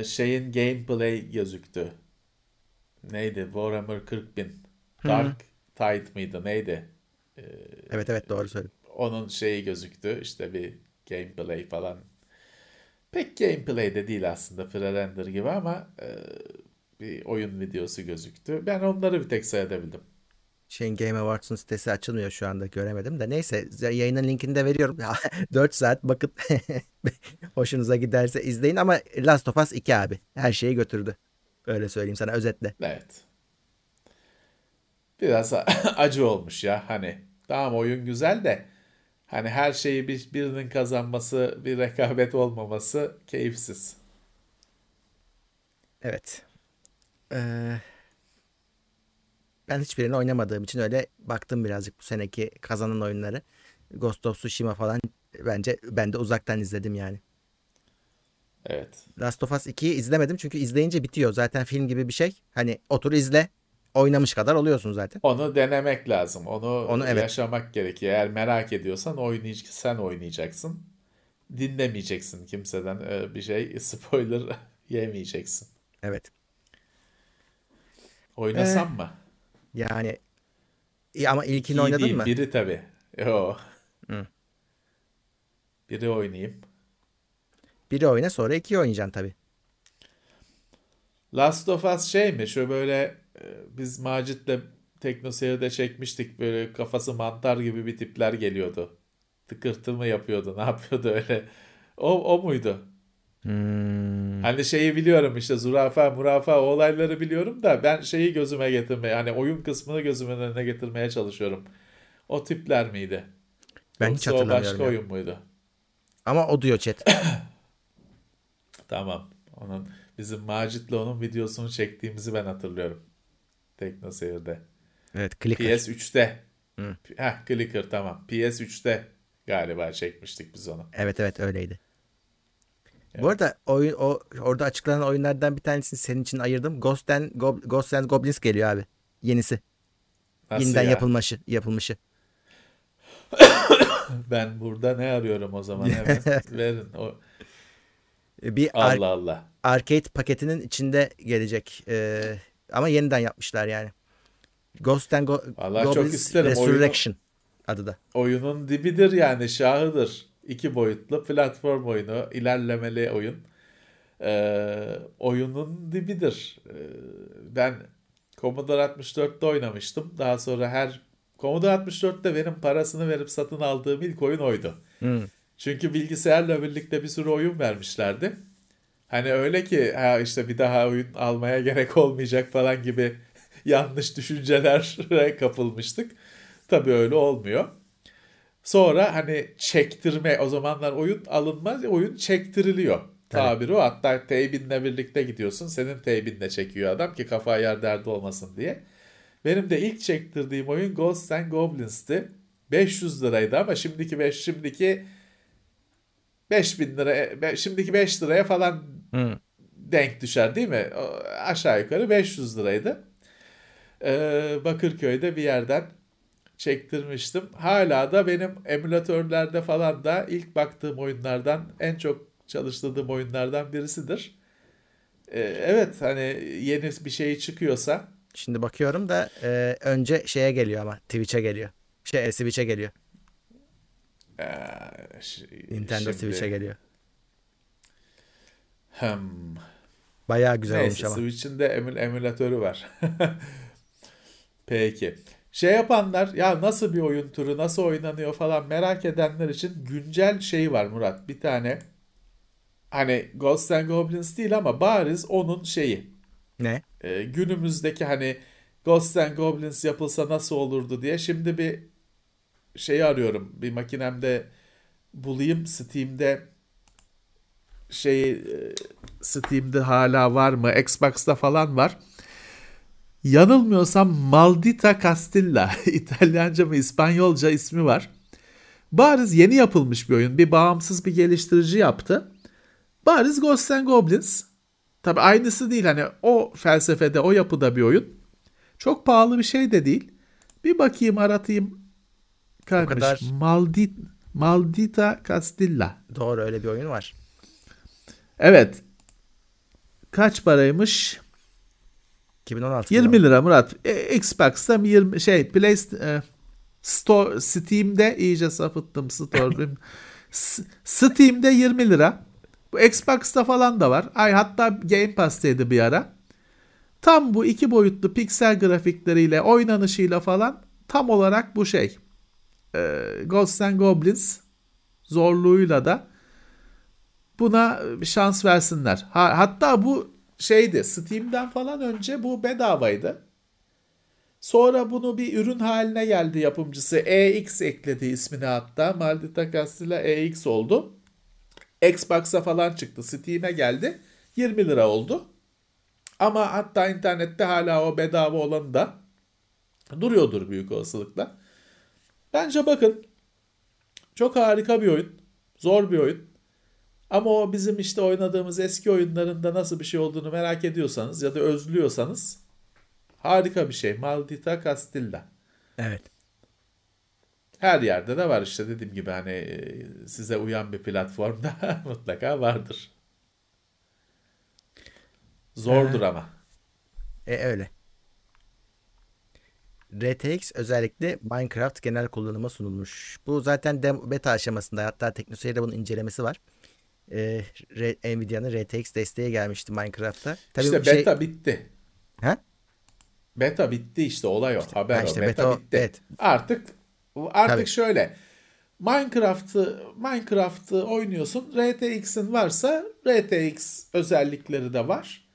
e, şeyin gameplay gözüktü. Neydi? Warhammer 40.000. Dark Tide mıydı? Neydi? Evet evet doğru söyledin. Onun şeyi gözüktü. İşte bir gameplay falan. Pek gameplay de değil aslında pre-render gibi ama e, bir oyun videosu gözüktü. Ben onları bir tek seyredebildim. Şeyin Game Awards'un sitesi açılmıyor şu anda göremedim de neyse yayının linkini de veriyorum. 4 saat bakın hoşunuza giderse izleyin ama Last of Us 2 abi her şeyi götürdü. Öyle söyleyeyim sana özetle. Evet. Biraz acı olmuş ya hani. Tamam oyun güzel de hani her şeyi bir, birinin kazanması, bir rekabet olmaması keyifsiz. Evet. Ee, ben hiçbirini oynamadığım için öyle baktım birazcık bu seneki kazanan oyunları. Ghost of Tsushima falan bence ben de uzaktan izledim yani. Evet. Last of Us 2'yi izlemedim çünkü izleyince bitiyor. Zaten film gibi bir şey. Hani otur izle. Oynamış kadar oluyorsun zaten. Onu denemek lazım. Onu, Onu evet. yaşamak gerekiyor. Eğer merak ediyorsan oynayıcı sen oynayacaksın. Dinlemeyeceksin kimseden e, bir şey spoiler yemeyeceksin. Evet. Oynasam mı? Yani İyi ama ilkini İyi oynadın değil, mı? Biri tabii. Yo. Hı. Biri oynayayım. Biri oyna sonra ikiyi oynayacaksın tabii. Last of Us şey mi? Şu böyle e, biz Macit'le Teknoseyir'de çekmiştik. Böyle kafası mantar gibi bir tipler geliyordu. Tıkırtı mı yapıyordu? Ne yapıyordu öyle? O, o muydu? Hmm. Hani şeyi biliyorum işte zürafa, murafa o olayları biliyorum da ben şeyi gözüme getirmeye hani oyun kısmını gözümün önüne getirmeye çalışıyorum. O tipler miydi? Ben hiç Yoksa o hatırlamıyorum başka ya. oyun muydu? Ama o diyor chat. Tamam. Onun bizim Macit'le onun videosunu çektiğimizi ben hatırlıyorum. Teknoseyir'de. Evet clicker. PS3'te. Hı. Heh, Clicker tamam. PS3'te galiba çekmiştik biz onu. Evet evet öyleydi. Evet. Bu arada oyun o orada açıklanan oyunlardan bir tanesini senin için ayırdım. Ghost and Gob- Ghosts and Goblins geliyor abi. Yenisi. Nasıl Yeniden ya? yapılmışı, yapılmışı. Ben burada ne arıyorum o zaman hemen verin. O, Bir ar- Allah Allah. arcade paketinin içinde gelecek. Ee, ama yeniden yapmışlar yani. Ghost and Go- Vallahi çok Goblins isterim. Oyunu- Resurrection adı da. Oyunun dibidir yani şahıdır. İki boyutlu platform oyunu, ilerlemeli oyun. Ee, oyunun dibidir. Ee, ben Commodore 64'te oynamıştım. Daha sonra her Commodore 64'te benim parasını verip satın aldığım ilk oyun oydu. Hmm. Çünkü bilgisayarla birlikte bir sürü oyun vermişlerdi. Hani öyle ki ha işte bir daha oyun almaya gerek olmayacak falan gibi yanlış düşüncelere kapılmıştık. Tabii öyle olmuyor. Sonra hani çektirme o zamanlar oyun alınmaz oyun çektiriliyor. Tabiri o. Hatta teybinle birlikte gidiyorsun. Senin teybinle çekiyor adam ki kafa yer derdi olmasın diye. Benim de ilk çektirdiğim oyun Ghosts and Goblins'ti. 500 liraydı ama şimdiki 5 şimdiki 5000 lira be- şimdiki 5 liraya falan Hmm. denk düşer değil mi? Aşağı yukarı 500 liraydı. Ee, Bakırköy'de bir yerden çektirmiştim. Hala da benim emülatörlerde falan da ilk baktığım oyunlardan en çok çalıştırdığım oyunlardan birisidir. Ee, evet hani yeni bir şey çıkıyorsa Şimdi bakıyorum da e, önce şeye geliyor ama Twitch'e geliyor. Şey e, Switch'e geliyor. ee, ş- Nintendo şimdi- Switch'e geliyor. Hmm. Bayağı güzel olmuş Neyse ama. Switch'in de emül emülatörü var. Peki. Şey yapanlar ya nasıl bir oyun türü nasıl oynanıyor falan merak edenler için güncel şey var Murat. Bir tane hani Ghosts and Goblins değil ama bariz onun şeyi. Ne? Ee, günümüzdeki hani Ghosts and Goblins yapılsa nasıl olurdu diye şimdi bir şeyi arıyorum. Bir makinemde bulayım Steam'de şey Steam'de hala var mı? Xbox'ta falan var. Yanılmıyorsam Maldita Castilla İtalyanca mı İspanyolca ismi var. Bariz yeni yapılmış bir oyun. Bir bağımsız bir geliştirici yaptı. Bariz Ghosts and Goblins. Tabi aynısı değil hani o felsefede o yapıda bir oyun. Çok pahalı bir şey de değil. Bir bakayım aratayım. Kalmış. kadar- Maldit, Maldita Castilla. Doğru öyle bir oyun var. Evet. Kaç paraymış? 2016 20 lira Murat. E, Xbox'ta 20 şey Play e, Store Steam'de iyice sapıttım Store. Steam'de 20 lira. Bu Xbox'ta falan da var. Ay hatta Game Pass'teydi bir ara. Tam bu iki boyutlu piksel grafikleriyle oynanışıyla falan tam olarak bu şey. E, Ghosts and Goblins zorluğuyla da buna bir şans versinler. Ha, hatta bu şeydi Steam'den falan önce bu bedavaydı. Sonra bunu bir ürün haline geldi yapımcısı. EX ekledi ismini hatta. Maldita Castilla EX oldu. Xbox'a falan çıktı. Steam'e geldi. 20 lira oldu. Ama hatta internette hala o bedava olanı da duruyordur büyük olasılıkla. Bence bakın. Çok harika bir oyun. Zor bir oyun. Ama o bizim işte oynadığımız eski oyunlarında nasıl bir şey olduğunu merak ediyorsanız ya da özlüyorsanız harika bir şey. Maldita Castilla. Evet. Her yerde de var işte dediğim gibi hani e, size uyan bir platformda mutlaka vardır. Zordur ama. E öyle. RTX özellikle Minecraft genel kullanıma sunulmuş. Bu zaten dem- beta aşamasında hatta Teknoseyir'de bunun incelemesi var. R- Nvidia'nın RTX desteği gelmişti Minecraft'ta. Tabii işte şey- beta bitti. Ha? Beta bitti işte olay o. Haber ha o. işte Beta, beta o- bitti. evet. Artık artık Tabii. şöyle. Minecraft'ı Minecraft'ı oynuyorsun. RTX'in varsa RTX özellikleri de var.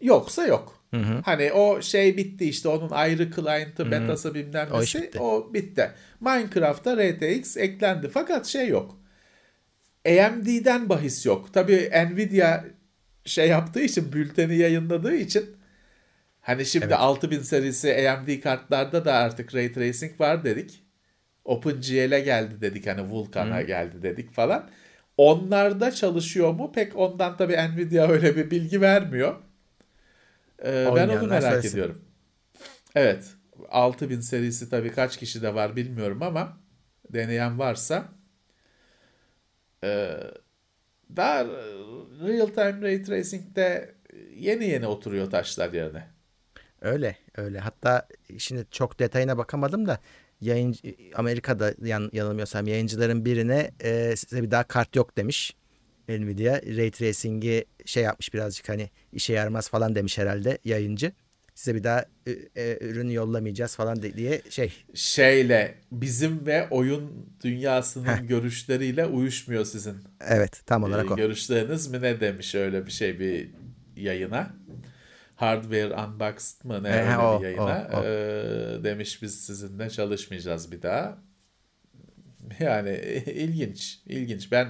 Yoksa yok. Hani o şey bitti işte onun ayrı client'ı, betası bilmem O nesi bitti. o bitti. Minecraft'ta RTX eklendi fakat şey yok. AMD'den bahis yok. Tabii Nvidia şey yaptığı için bülteni yayınladığı için hani şimdi 6000 serisi AMD kartlarda da artık Ray Tracing var dedik. OpenGL'e geldi dedik hani Vulkan'a geldi dedik falan. Onlarda çalışıyor mu? Pek ondan tabii Nvidia öyle bir bilgi vermiyor. Ee, ben onu merak söylesin. ediyorum. Evet. 6000 serisi tabii kaç kişi de var bilmiyorum ama deneyen varsa e, daha real time ray tracing'de yeni yeni oturuyor taşlar yerine. Öyle öyle. Hatta şimdi çok detayına bakamadım da yayın Amerika'da yan, yanılmıyorsam yayıncıların birine e, size bir daha kart yok demiş. Nvidia Ray Tracing'i şey yapmış birazcık hani işe yaramaz falan demiş herhalde yayıncı. Size bir daha e, e, ürünü yollamayacağız falan diye şey. Şeyle bizim ve oyun dünyasının görüşleriyle uyuşmuyor sizin. Evet tam olarak e, o. Görüşleriniz mi ne demiş öyle bir şey bir yayına. Hardware Unboxed mı ne He, öyle o, bir yayına. o, o. E, demiş biz sizinle çalışmayacağız bir daha. Yani ilginç, ilginç. Ben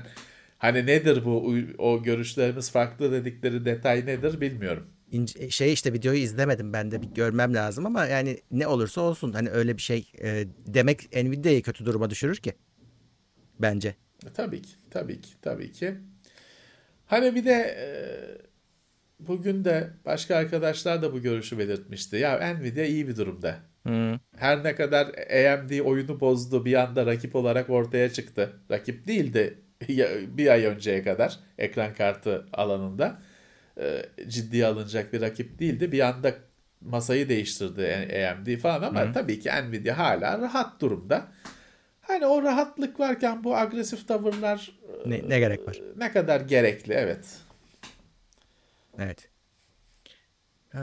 hani nedir bu o görüşlerimiz farklı dedikleri detay nedir bilmiyorum. İnce, şey işte videoyu izlemedim ben de bir görmem lazım ama yani ne olursa olsun hani öyle bir şey e, demek Nvidia'yı kötü duruma düşürür ki bence. E, Tabii ki, tabii ki, tabii ki. Hani bir de e, bugün de başka arkadaşlar da bu görüşü belirtmişti. Ya Nvidia iyi bir durumda. Hı. Her ne kadar AMD oyunu bozdu bir anda rakip olarak ortaya çıktı. Rakip değildi bir ay önceye kadar ekran kartı alanında. E, ciddiye alınacak bir rakip değildi. Bir anda masayı değiştirdi AMD falan ama tabii ki Nvidia hala rahat durumda. Hani o rahatlık varken bu agresif tavırlar Ne, ne gerek var? ne kadar gerekli evet. Evet. Ee,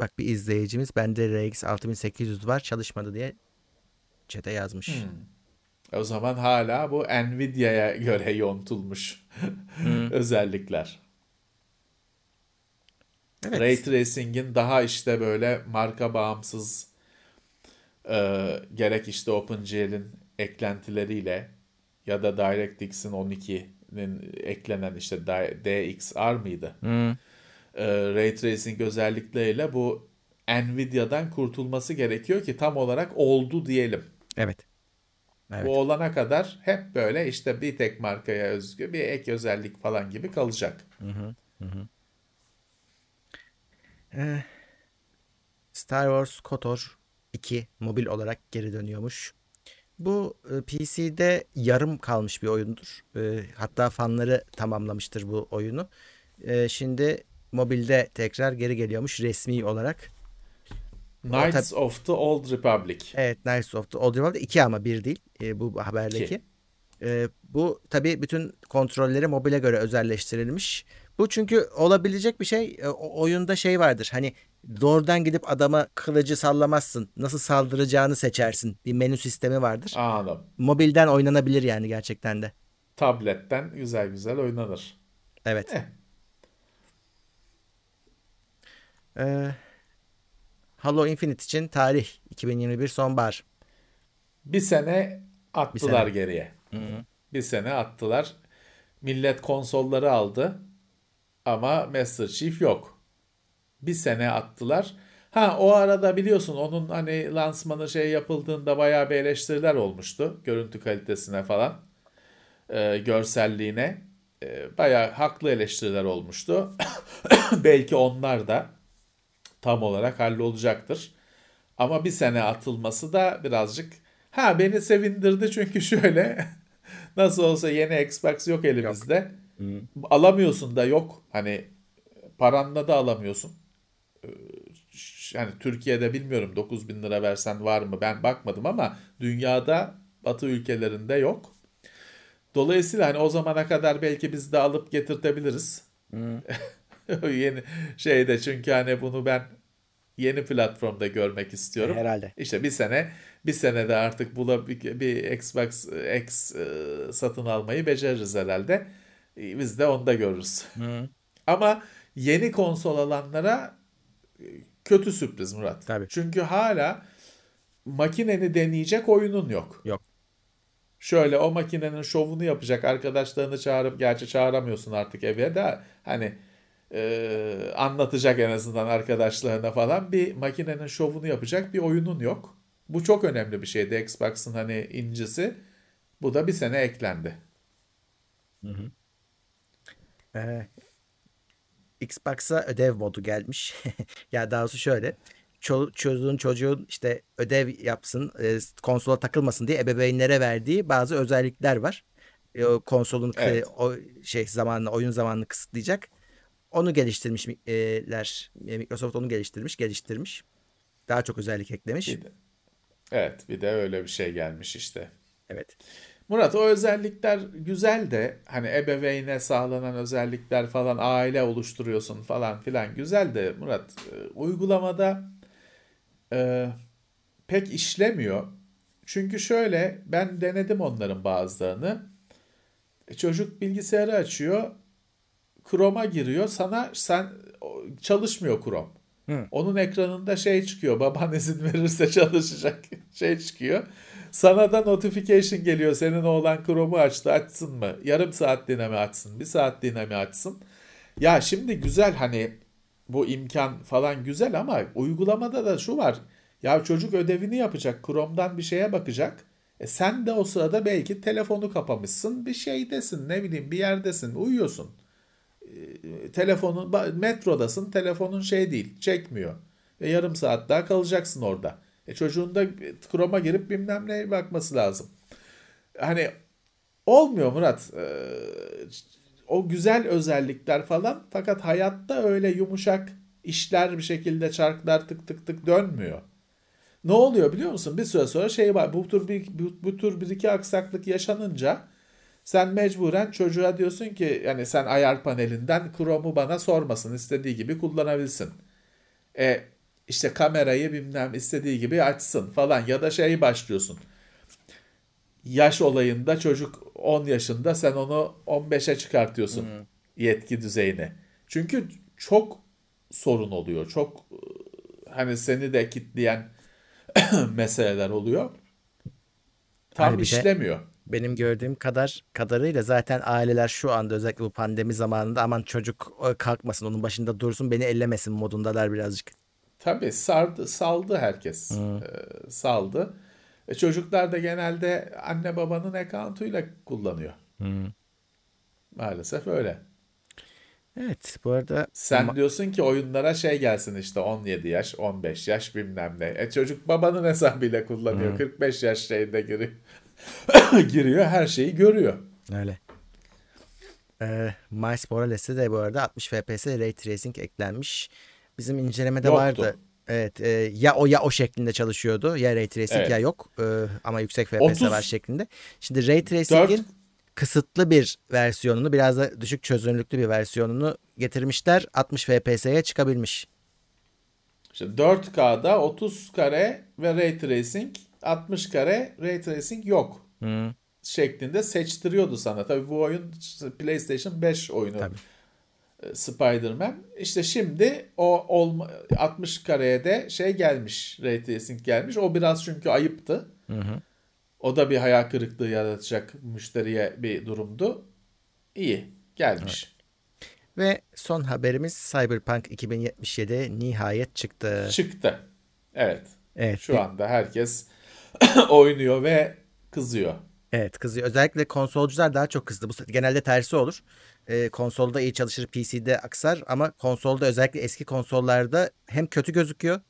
bak bir izleyicimiz bende RX 6800 var çalışmadı diye chat'e yazmış. O zaman hala bu Nvidia'ya göre yontulmuş özellikler. Evet. Ray Tracing'in daha işte böyle marka bağımsız e, gerek işte OpenGL'in eklentileriyle ya da DirectX'in 12'nin eklenen işte DXR mıydı? Hı. E, Ray Tracing özellikleriyle bu Nvidia'dan kurtulması gerekiyor ki tam olarak oldu diyelim. Evet. Evet. Bu olana kadar hep böyle işte bir tek markaya özgü bir ek özellik falan gibi kalacak. Ee, Star Wars KOTOR 2 mobil olarak geri dönüyormuş. Bu e, PC'de yarım kalmış bir oyundur. E, hatta fanları tamamlamıştır bu oyunu. E, şimdi mobilde tekrar geri geliyormuş resmi olarak. Knights of the Old Republic. Evet Knights of the Old Republic 2 ama 1 değil e, bu haberdeki. İki. E, bu tabii bütün kontrolleri mobile göre özelleştirilmiş. Bu çünkü olabilecek bir şey. E, oyunda şey vardır. Hani doğrudan gidip adama kılıcı sallamazsın. Nasıl saldıracağını seçersin. Bir menü sistemi vardır. Anladım. Mobilden oynanabilir yani gerçekten de. Tabletten güzel güzel oynanır. Evet. Eh. Ee, Halo Infinite için tarih 2021 sonbahar. Bir sene attılar sene. geriye. Bir sene attılar. Millet konsolları aldı ama Master Chief yok. Bir sene attılar. Ha o arada biliyorsun onun hani lansmanı şey yapıldığında bayağı bir eleştiriler olmuştu. Görüntü kalitesine falan. e, görselliğine. E, bayağı haklı eleştiriler olmuştu. Belki onlar da tam olarak hallolacaktır. Ama bir sene atılması da birazcık ha beni sevindirdi çünkü şöyle nasıl olsa yeni Xbox yok elimizde. Alamıyorsun da yok. Hani paranla da alamıyorsun. Ee, Yani Türkiye'de bilmiyorum 9000 lira versen var mı ben bakmadım ama dünyada batı ülkelerinde yok. Dolayısıyla hani o zamana kadar belki biz de alıp getirtebiliriz. yeni şeyde çünkü hani bunu ben yeni platformda görmek istiyorum. Herhalde. İşte bir sene bir senede artık bula bir, bir Xbox X e, satın almayı beceririz herhalde. E, Biz de onu da görürüz. Ama yeni konsol alanlara e, kötü sürpriz Murat. Tabii. Çünkü hala makineni deneyecek oyunun yok. Yok. Şöyle o makinenin şovunu yapacak arkadaşlarını çağırıp gerçi çağıramıyorsun artık eve de hani e, anlatacak en azından arkadaşlarına falan bir makinenin şovunu yapacak bir oyunun yok. Bu çok önemli bir şeydi Xbox'ın hani incisi. Bu da bir sene eklendi. Ee, Xbox'a ödev modu gelmiş. ya daha doğrusu şöyle. ço- çocuğun çocuğun işte ödev yapsın, e, konsola takılmasın diye ebeveynlere verdiği bazı özellikler var. E, konsolun Evet. o şey zamanını, oyun zamanını kısıtlayacak. Onu geliştirmişler. Microsoft onu geliştirmiş, geliştirmiş. Daha çok özellik eklemiş. Bir de- evet bir de öyle bir şey gelmiş işte. Evet. Murat o özellikler güzel de hani ebeveyne sağlanan özellikler falan aile oluşturuyorsun falan filan güzel de Murat uygulamada e, pek işlemiyor. Çünkü şöyle ben denedim onların bazılarını. E, çocuk bilgisayarı açıyor. Chrome'a giriyor. Sana sen çalışmıyor Chrome. Onun ekranında şey çıkıyor. Baban izin verirse çalışacak şey çıkıyor. Sana da notification geliyor. Senin oğlan Chrome'u açtı. Açsın mı? Yarım saatliğine mi açsın? Bir saatliğine mi açsın? Ya şimdi güzel hani bu imkan falan güzel ama uygulamada da şu var. Ya çocuk ödevini yapacak. Chrome'dan bir şeye bakacak. E sen de o sırada belki telefonu kapamışsın. Bir şeydesin ne bileyim bir yerdesin. Uyuyorsun telefonun ba- metrodasın telefonun şey değil çekmiyor. Ve yarım saat daha kalacaksın orada. E çocuğun da Chrome'a girip bilmem neye bakması lazım. Hani olmuyor Murat. Ee, o güzel özellikler falan fakat hayatta öyle yumuşak işler bir şekilde çarklar tık tık tık dönmüyor. Ne oluyor biliyor musun? Bir süre sonra şey var. Bu tür bir bu, bu tür bir iki aksaklık yaşanınca sen mecburen çocuğa diyorsun ki yani sen ayar panelinden Chrome'u bana sormasın. istediği gibi kullanabilsin. E işte kamerayı bilmem istediği gibi açsın falan ya da şeyi başlıyorsun. Yaş olayında çocuk 10 yaşında sen onu 15'e çıkartıyorsun yetki düzeyine. Çünkü çok sorun oluyor. Çok e, hani seni de kitleyen meseleler oluyor. Tam Hani bir de- işlemiyor. Benim gördüğüm kadar kadarıyla zaten aileler şu anda özellikle bu pandemi zamanında aman çocuk e, kalkmasın onun başında dursun beni ellemesin modundalar birazcık. Tabii sardı, saldı herkes. Ee, saldı. E, çocuklar da genelde anne babanın account'uyla kullanıyor. Maalesef öyle. Evet bu arada Sen ma- diyorsun ki oyunlara şey gelsin işte 17 yaş, 15 yaş bilmem ne. E çocuk babanın hesabıyla kullanıyor. 45 yaş şeyinde giriyor. giriyor her şeyi görüyor. öyle. Ee, Miles Morales'e de bu arada 60 FPS Ray Tracing eklenmiş. Bizim incelemede Yoktu. vardı. Evet e, ya o ya o şeklinde çalışıyordu. Ya Ray Tracing Evet. ya yok. Ee, ama yüksek FPS 30 var şeklinde. Şimdi Ray Tracing'in Dört- kısıtlı bir versiyonunu biraz da düşük çözünürlüklü bir versiyonunu getirmişler. 60 FPS'ye çıkabilmiş. İşte 4K'da 30 kare ve Ray Tracing, 60 kare Ray Tracing yok. şeklinde seçtiriyordu sana. Tabii bu oyun PlayStation 5 oyunu. Tabii. e, Spider-Man. İşte şimdi o olma, 60 kareye de şey gelmiş. Ray Tracing gelmiş. O biraz çünkü ayıptı. O da bir hayal kırıklığı yaratacak müşteriye bir durumdu. İyi. Gelmiş. Ve son haberimiz Cyberpunk 2077 nihayet çıktı. Çıktı. Evet. Evet. Şu anda herkes oynuyor ve kızıyor. Evet kızıyor. Özellikle konsolcular daha çok kızdı. Bu genelde tersi olur. Ee, konsolda iyi çalışır, PC'de aksar ama konsolda özellikle eski konsollarda hem kötü gözüküyor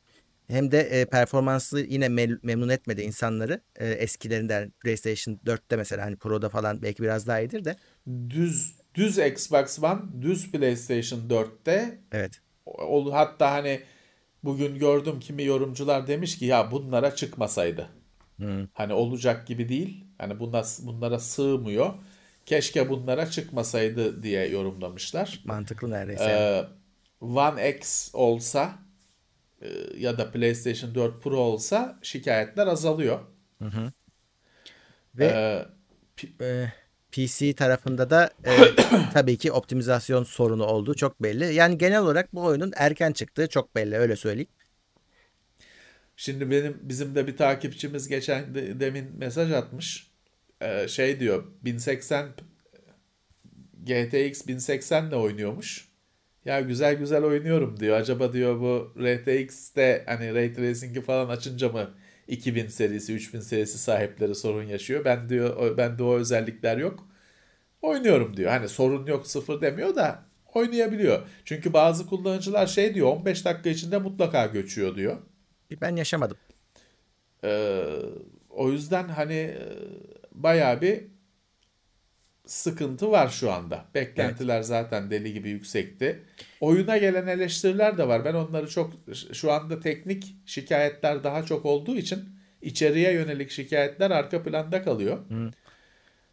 hem de e, performansı yine mel- memnun etmedi insanları. E, eskilerinden PlayStation 4'te mesela hani Pro'da falan belki biraz daha iyidir de. Düz düz Xbox One, düz PlayStation 4'te Evet. ol- hatta hani bugün gördüm kimi yorumcular demiş ki ya bunlara çıkmasaydı. Hani olacak gibi değil. Hani bunlar, bunlara sığmıyor. Keşke bunlara çıkmasaydı diye yorumlamışlar. Mantıklı neredeyse. Ee, One X olsa e, ya da PlayStation 4 Pro olsa şikayetler azalıyor. Ve Ee, pi- e, PC tarafında da e, tabii ki optimizasyon sorunu olduğu çok belli. Yani genel olarak bu oyunun erken çıktığı çok belli öyle söyleyeyim. Şimdi benim bizim de bir takipçimiz geçen de- demin mesaj atmış. Ee, şey diyor 1080 GTX 1080 ile oynuyormuş. Ya güzel güzel oynuyorum diyor. Acaba diyor bu RTX'te hani Ray Tracing'i falan açınca mı 2000 serisi 3000 serisi sahipleri sorun yaşıyor. Ben diyor o- bende o özellikler yok. Oynuyorum diyor. Hani sorun yok sıfır demiyor da oynayabiliyor. Çünkü bazı kullanıcılar şey diyor 15 dakika içinde mutlaka göçüyor diyor. Ben yaşamadım. Ee, o yüzden hani e, bayağı bir sıkıntı var şu anda. Beklentiler zaten deli gibi yüksekti. Oyuna gelen eleştiriler de var. Ben onları çok şu anda teknik şikayetler daha çok olduğu için içeriye yönelik şikayetler arka planda kalıyor.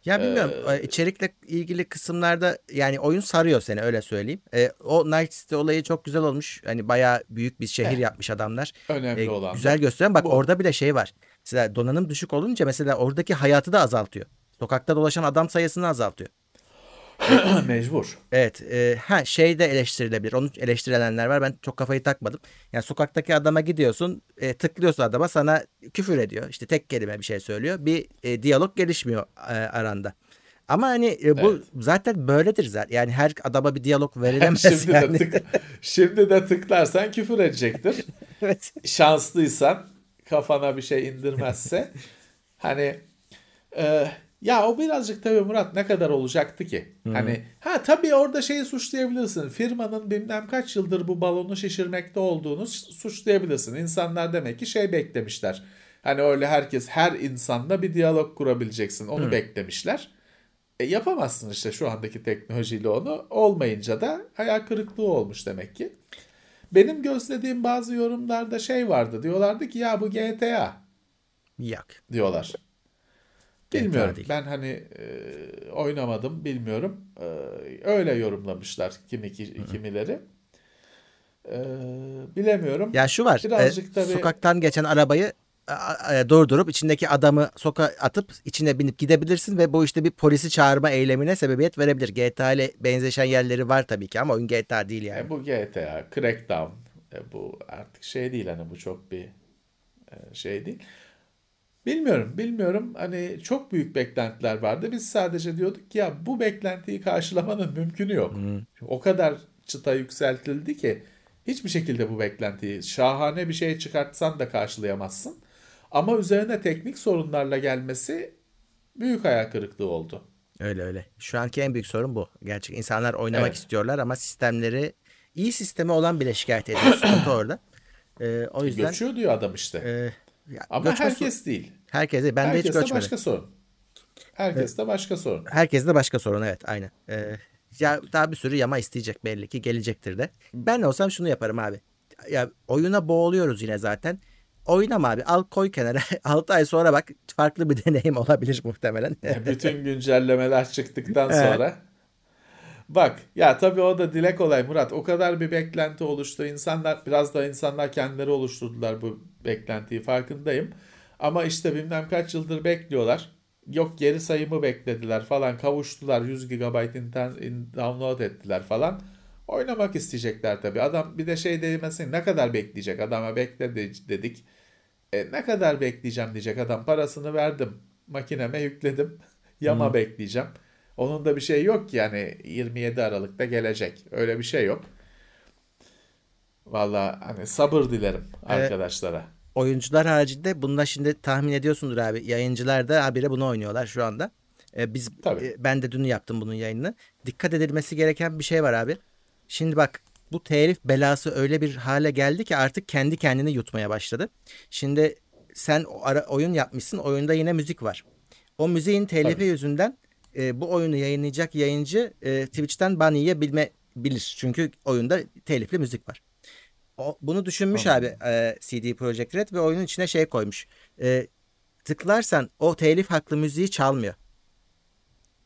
Ya bilmiyorum e, içerikle ilgili kısımlarda yani oyun sarıyor seni öyle söyleyeyim. E, o Night City olayı çok güzel olmuş. Hani bayağı büyük bir şehir Evet. yapmış adamlar. Önemli E, olan. güzel gösteren bak bu. orada bile şey var. Mesela donanım düşük olunca mesela oradaki hayatı da azaltıyor. Sokakta dolaşan adam sayısını azaltıyor. Mecbur. Evet. E, ha şey de eleştirilebilir. Onu eleştirilenler var. Ben çok kafayı takmadım. Yani sokaktaki adama gidiyorsun, e, tıklıyorsun adama sana küfür ediyor. İşte tek kelime bir şey söylüyor. Bir e, diyalog gelişmiyor e, aranda. Ama hani e, bu Evet. zaten böyledir zaten. Yani her adama bir diyalog verilemez şimdi yani. de tık, şimdi de tıklarsan küfür edecektir. evet. Şanslıysan kafana bir şey indirmezse hani e, ya o birazcık tabii Murat ne kadar olacaktı ki? Hani ha tabii orada şeyi suçlayabilirsin. Firmanın bilmem kaç yıldır bu balonu şişirmekte olduğunu suçlayabilirsin. İnsanlar demek ki şey beklemişler. Hani öyle herkes her insanla bir diyalog kurabileceksin. Onu beklemişler. E, yapamazsın işte şu andaki teknolojiyle onu. Olmayınca da hayal kırıklığı olmuş demek ki. Benim gözlediğim bazı yorumlarda şey vardı. Diyorlardı ki ya bu GTA Yok. diyorlar. Bilmiyorum. değil. Ben hani e, oynamadım bilmiyorum. E, öyle yorumlamışlar kimi kimileri. E, bilemiyorum. Ya şu var. Birazcık e, tabii- Sokaktan geçen arabayı durdurup içindeki adamı sokağa atıp içine binip gidebilirsin ve bu işte bir polisi çağırma eylemine sebebiyet verebilir. GTA ile benzeşen yerleri var tabii ki ama oyun GTA değil yani. E, bu GTA, Crackdown e, bu artık şey değil hani bu çok bir e, şey değil. Bilmiyorum, bilmiyorum. Hani çok büyük beklentiler vardı. Biz sadece diyorduk ki ya bu beklentiyi karşılamanın mümkünü yok. O kadar çıta yükseltildi ki hiçbir şekilde bu beklentiyi şahane bir şey çıkartsan da karşılayamazsın. Ama üzerine teknik sorunlarla gelmesi büyük hayal kırıklığı oldu. Öyle öyle. Şu anki en büyük sorun bu. Gerçek insanlar oynamak Evet. istiyorlar ama sistemleri iyi sistemi olan bile şikayet ediyor. Sıkıntı orada. E, o yüzden Göçüyor diyor adam işte. e, ya, Ama herkes değil. herkese ben de hiç Herkes de göçmedim. başka sorun. Herkes de başka sorun. Herkes de başka sorun evet aynen. Ee, ya daha bir sürü yama isteyecek belli ki gelecektir de. Ben olsam şunu yaparım abi. Ya oyuna boğuluyoruz yine zaten. Oynama abi al koy kenara. 6 ay sonra bak farklı bir deneyim olabilir muhtemelen. Bütün güncellemeler çıktıktan sonra. Bak ya tabii o da dile kolay Murat. O kadar bir beklenti oluştu. İnsanlar biraz da insanlar kendileri oluşturdular bu beklentiyi farkındayım. Ama işte bilmem kaç yıldır bekliyorlar. Yok geri sayımı beklediler falan. Kavuştular 100 GB internet download ettiler falan. Oynamak isteyecekler tabii. Adam bir de şey demesin ne kadar bekleyecek adama bekle de- dedik. E, ne kadar bekleyeceğim diyecek adam. Parasını verdim. Makineme yükledim. Yama bekleyeceğim. Onun da bir şey yok ki yani 27 Aralık'ta gelecek. Öyle bir şey yok. Valla hani sabır dilerim arkadaşlara. Oyuncular haricinde bunda şimdi tahmin ediyorsundur abi. Yayıncılar da habire bunu oynuyorlar şu anda. Ee, biz Tabii. e, ben de dün yaptım bunun yayınını. Dikkat edilmesi gereken bir şey var abi. Şimdi bak bu telif belası öyle bir hale geldi ki artık kendi kendini yutmaya başladı. Şimdi sen ara, oyun yapmışsın. Oyunda yine müzik var. O müziğin telifi Tabii. yüzünden e, bu oyunu yayınlayacak yayıncı e, Twitch'ten ban yiyebilme bilir. Çünkü oyunda telifli müzik var. O, bunu düşünmüş Anladım. abi e, CD Projekt Red ve oyunun içine şey koymuş. E, tıklarsan o telif haklı müziği çalmıyor.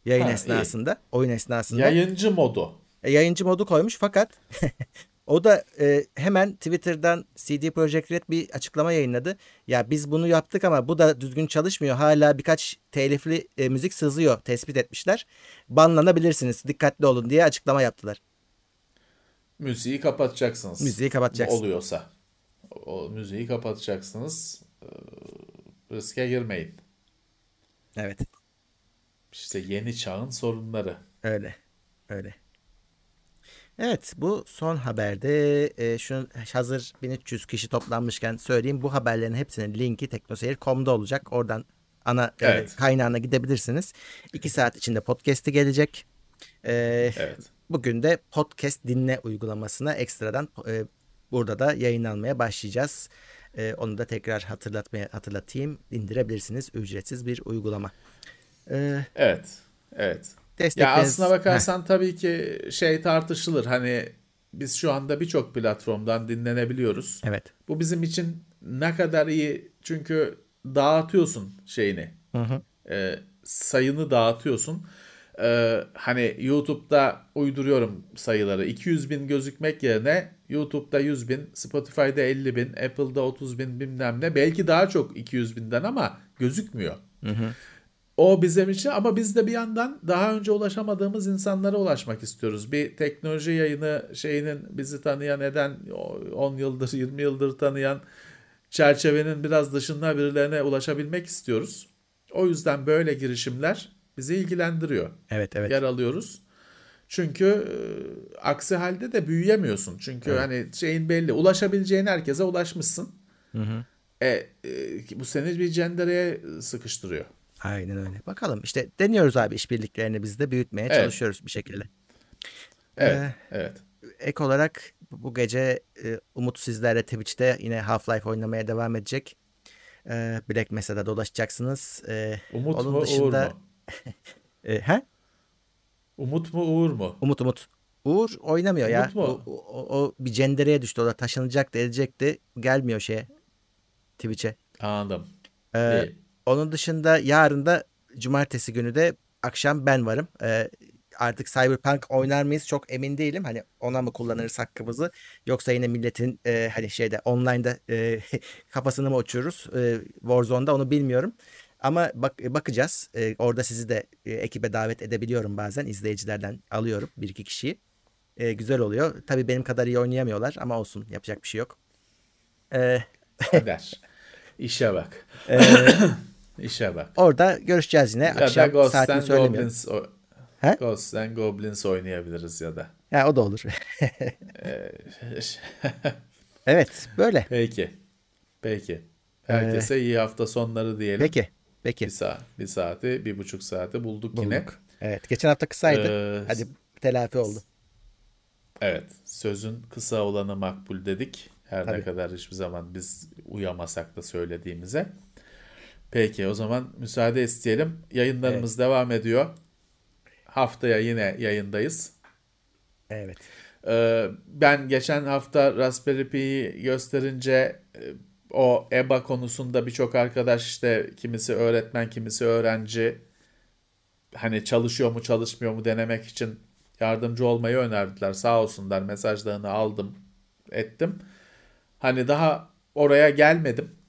Yayın Ha, iyi. esnasında, oyun esnasında. Yayıncı modu. E, yayıncı modu koymuş fakat o da e, hemen Twitter'dan CD Projekt Red bir açıklama yayınladı. Ya biz bunu yaptık ama bu da düzgün çalışmıyor. Hala birkaç telifli e, müzik sızıyor tespit etmişler. Banlanabilirsiniz dikkatli olun diye açıklama yaptılar. Müziği kapatacaksınız. Müziği kapatacaksın. Oluyorsa. O, müziği kapatacaksınız. Ee, riske girmeyin. Evet İşte yeni çağın sorunları. öyle öyle. Evet bu son haberde e, şunu hazır 1300 kişi toplanmışken söyleyeyim. Bu haberlerin hepsinin linki teknoseyir.com'da olacak. Oradan ana e, Evet. kaynağına gidebilirsiniz. 2 saat içinde podcast'i gelecek. E, Evet. Bugün de podcast dinle uygulamasına ekstradan e, burada da yayınlanmaya başlayacağız. E, onu da tekrar hatırlatmaya hatırlatayım. İndirebilirsiniz. Ücretsiz bir uygulama. E, Evet. Evet. Ya destekleriniz- aslına bakarsan tabii ki şey tartışılır. Hani biz şu anda birçok platformdan dinlenebiliyoruz. Heh, evet. Bu bizim için ne kadar iyi çünkü dağıtıyorsun şeyini. Ee, sayını dağıtıyorsun. Ee, hani YouTube'da uyduruyorum sayıları. 200 bin gözükmek yerine YouTube'da 100 bin, Spotify'da 50 bin, Apple'da 30 bin bilmem ne. Belki daha çok 200 binden ama gözükmüyor. O bizim için ama biz de bir yandan daha önce ulaşamadığımız insanlara ulaşmak istiyoruz. Bir teknoloji yayını şeyinin bizi tanıyan eden 10 yıldır 20 yıldır tanıyan çerçevenin biraz dışında birilerine ulaşabilmek istiyoruz. O yüzden böyle girişimler bizi ilgilendiriyor. Evet evet. Yer alıyoruz. Çünkü e, aksi halde de büyüyemiyorsun. Çünkü hani şeyin belli. Ulaşabileceğin herkese ulaşmışsın. E, e, bu seni bir cendereye sıkıştırıyor. Aynen öyle. Bakalım işte deniyoruz abi işbirliklerini biz de büyütmeye Evet. çalışıyoruz bir şekilde. Evet, Ee, evet. Ek olarak bu gece e, Umut sizlerle Twitch'te yine Half-Life oynamaya devam edecek. E, Black Mesa'da dolaşacaksınız. E, Umut onun mu Uğur dışında- mu? e, he? Umut mu Uğur mu? Umut Umut. Uğur oynamıyor ya. Umut mu? O, o- o bir cendereye düştü. O da taşınacaktı, edecekti. Gelmiyor şeye. Twitch'e. Anladım. Ee, İyi. Onun dışında yarın da cumartesi günü de akşam ben varım. Ee, artık Cyberpunk oynar mıyız çok emin değilim. Hani ona mı kullanırız hakkımızı yoksa yine milletin e, hani şeyde online'da e, kafasını mı uçururuz e, Warzone'da onu bilmiyorum. Ama bak bakacağız. E, orada sizi de e, ekibe davet edebiliyorum bazen izleyicilerden alıyorum bir iki kişiyi. E, güzel oluyor. Tabii benim kadar iyi oynayamıyorlar ama olsun yapacak bir şey yok. E, Kader. İşe bak. e, İşe bak. orada görüşeceğiz yine. Ya da Akşam Ghosts saatini söylemiyorum. He? Ghosts and Goblins oynayabiliriz ya da. Ha, o da olur. evet böyle. Peki. Peki. Herkese iyi hafta sonları diyelim. Peki. Peki. Bir saat, bir saati, bir buçuk saati bulduk, yine. Bulduk. Evet. Geçen hafta kısaydı. Ee, Hadi telafi oldu. Evet, sözün kısa olanı makbul dedik. Her ne Tabii. kadar hiçbir zaman biz uyamasak da söylediğimize. Peki, o zaman müsaade isteyelim. Yayınlarımız devam ediyor. Haftaya yine yayındayız. Evet. Ee, ben geçen hafta Raspberry Pi'yi gösterince e, o EBA konusunda birçok arkadaş işte kimisi öğretmen kimisi öğrenci hani çalışıyor mu çalışmıyor mu denemek için yardımcı olmayı önerdiler. Sağ olsunlar mesajlarını aldım ettim. Hani daha oraya gelmedim.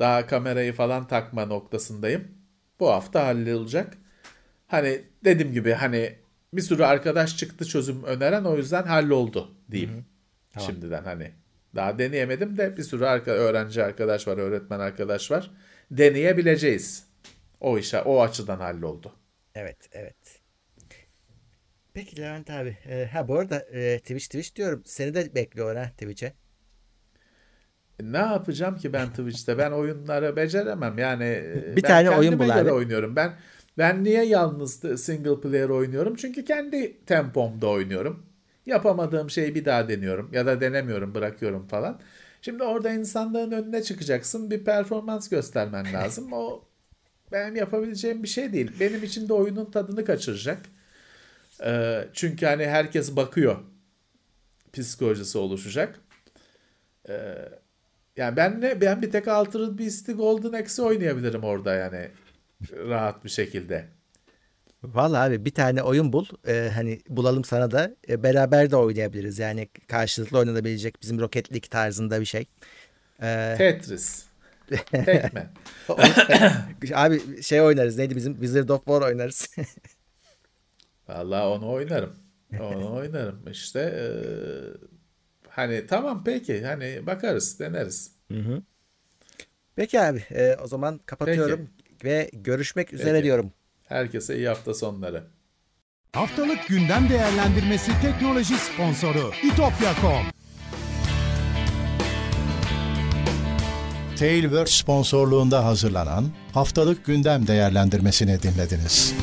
Daha kamerayı falan takma noktasındayım. Bu hafta hallolacak. Hani dediğim gibi hani bir sürü arkadaş çıktı çözüm öneren o yüzden halloldu diyeyim. Şimdiden hani daha deneyemedim de bir sürü arka, öğrenci arkadaş var, öğretmen arkadaş var. Deneyebileceğiz. O işe o açıdan halloldu. Evet. Evet. Peki Levent abi. Ee, ha bu arada e, Twitch Twitch diyorum. Seni de bekliyor ha Twitch'e. Ne yapacağım ki ben Twitch'te? Ben oyunları beceremem. Yani e, Bir ben tane oyun bul abi. oynuyorum. Ben ben niye yalnız single player oynuyorum? Çünkü kendi tempomda oynuyorum. Yapamadığım şeyi bir daha deniyorum ya da denemiyorum, bırakıyorum falan. Şimdi orada insanların önüne çıkacaksın, bir performans göstermen lazım. O benim yapabileceğim bir şey değil. Benim için de oyunun tadını kaçıracak. Ee, çünkü hani herkes bakıyor. Psikolojisi oluşacak. Yani ben ne ben bir tek Altered Beast'i Golden Axe'i oynayabilirim orada yani rahat bir şekilde. Vallahi abi bir tane oyun bul. Ee, hani bulalım sana da. Ee, beraber de oynayabiliriz. Yani karşılıklı oynanabilecek bizim Rocket League tarzında bir şey. Ee, Tetris. Pac-Man. abi şey oynarız. Neydi bizim Wizard of War oynarız. Vallahi onu oynarım. Onu oynarım. İşte eee, hani tamam peki hani bakarız deneriz. Peki abi e, o zaman kapatıyorum ve görüşmek üzere Peki. diyorum. Herkese iyi hafta sonları. Haftalık gündem değerlendirmesi teknoloji sponsoru itopya.com. Tailwords sponsorluğunda hazırlanan haftalık gündem değerlendirmesini dinlediniz.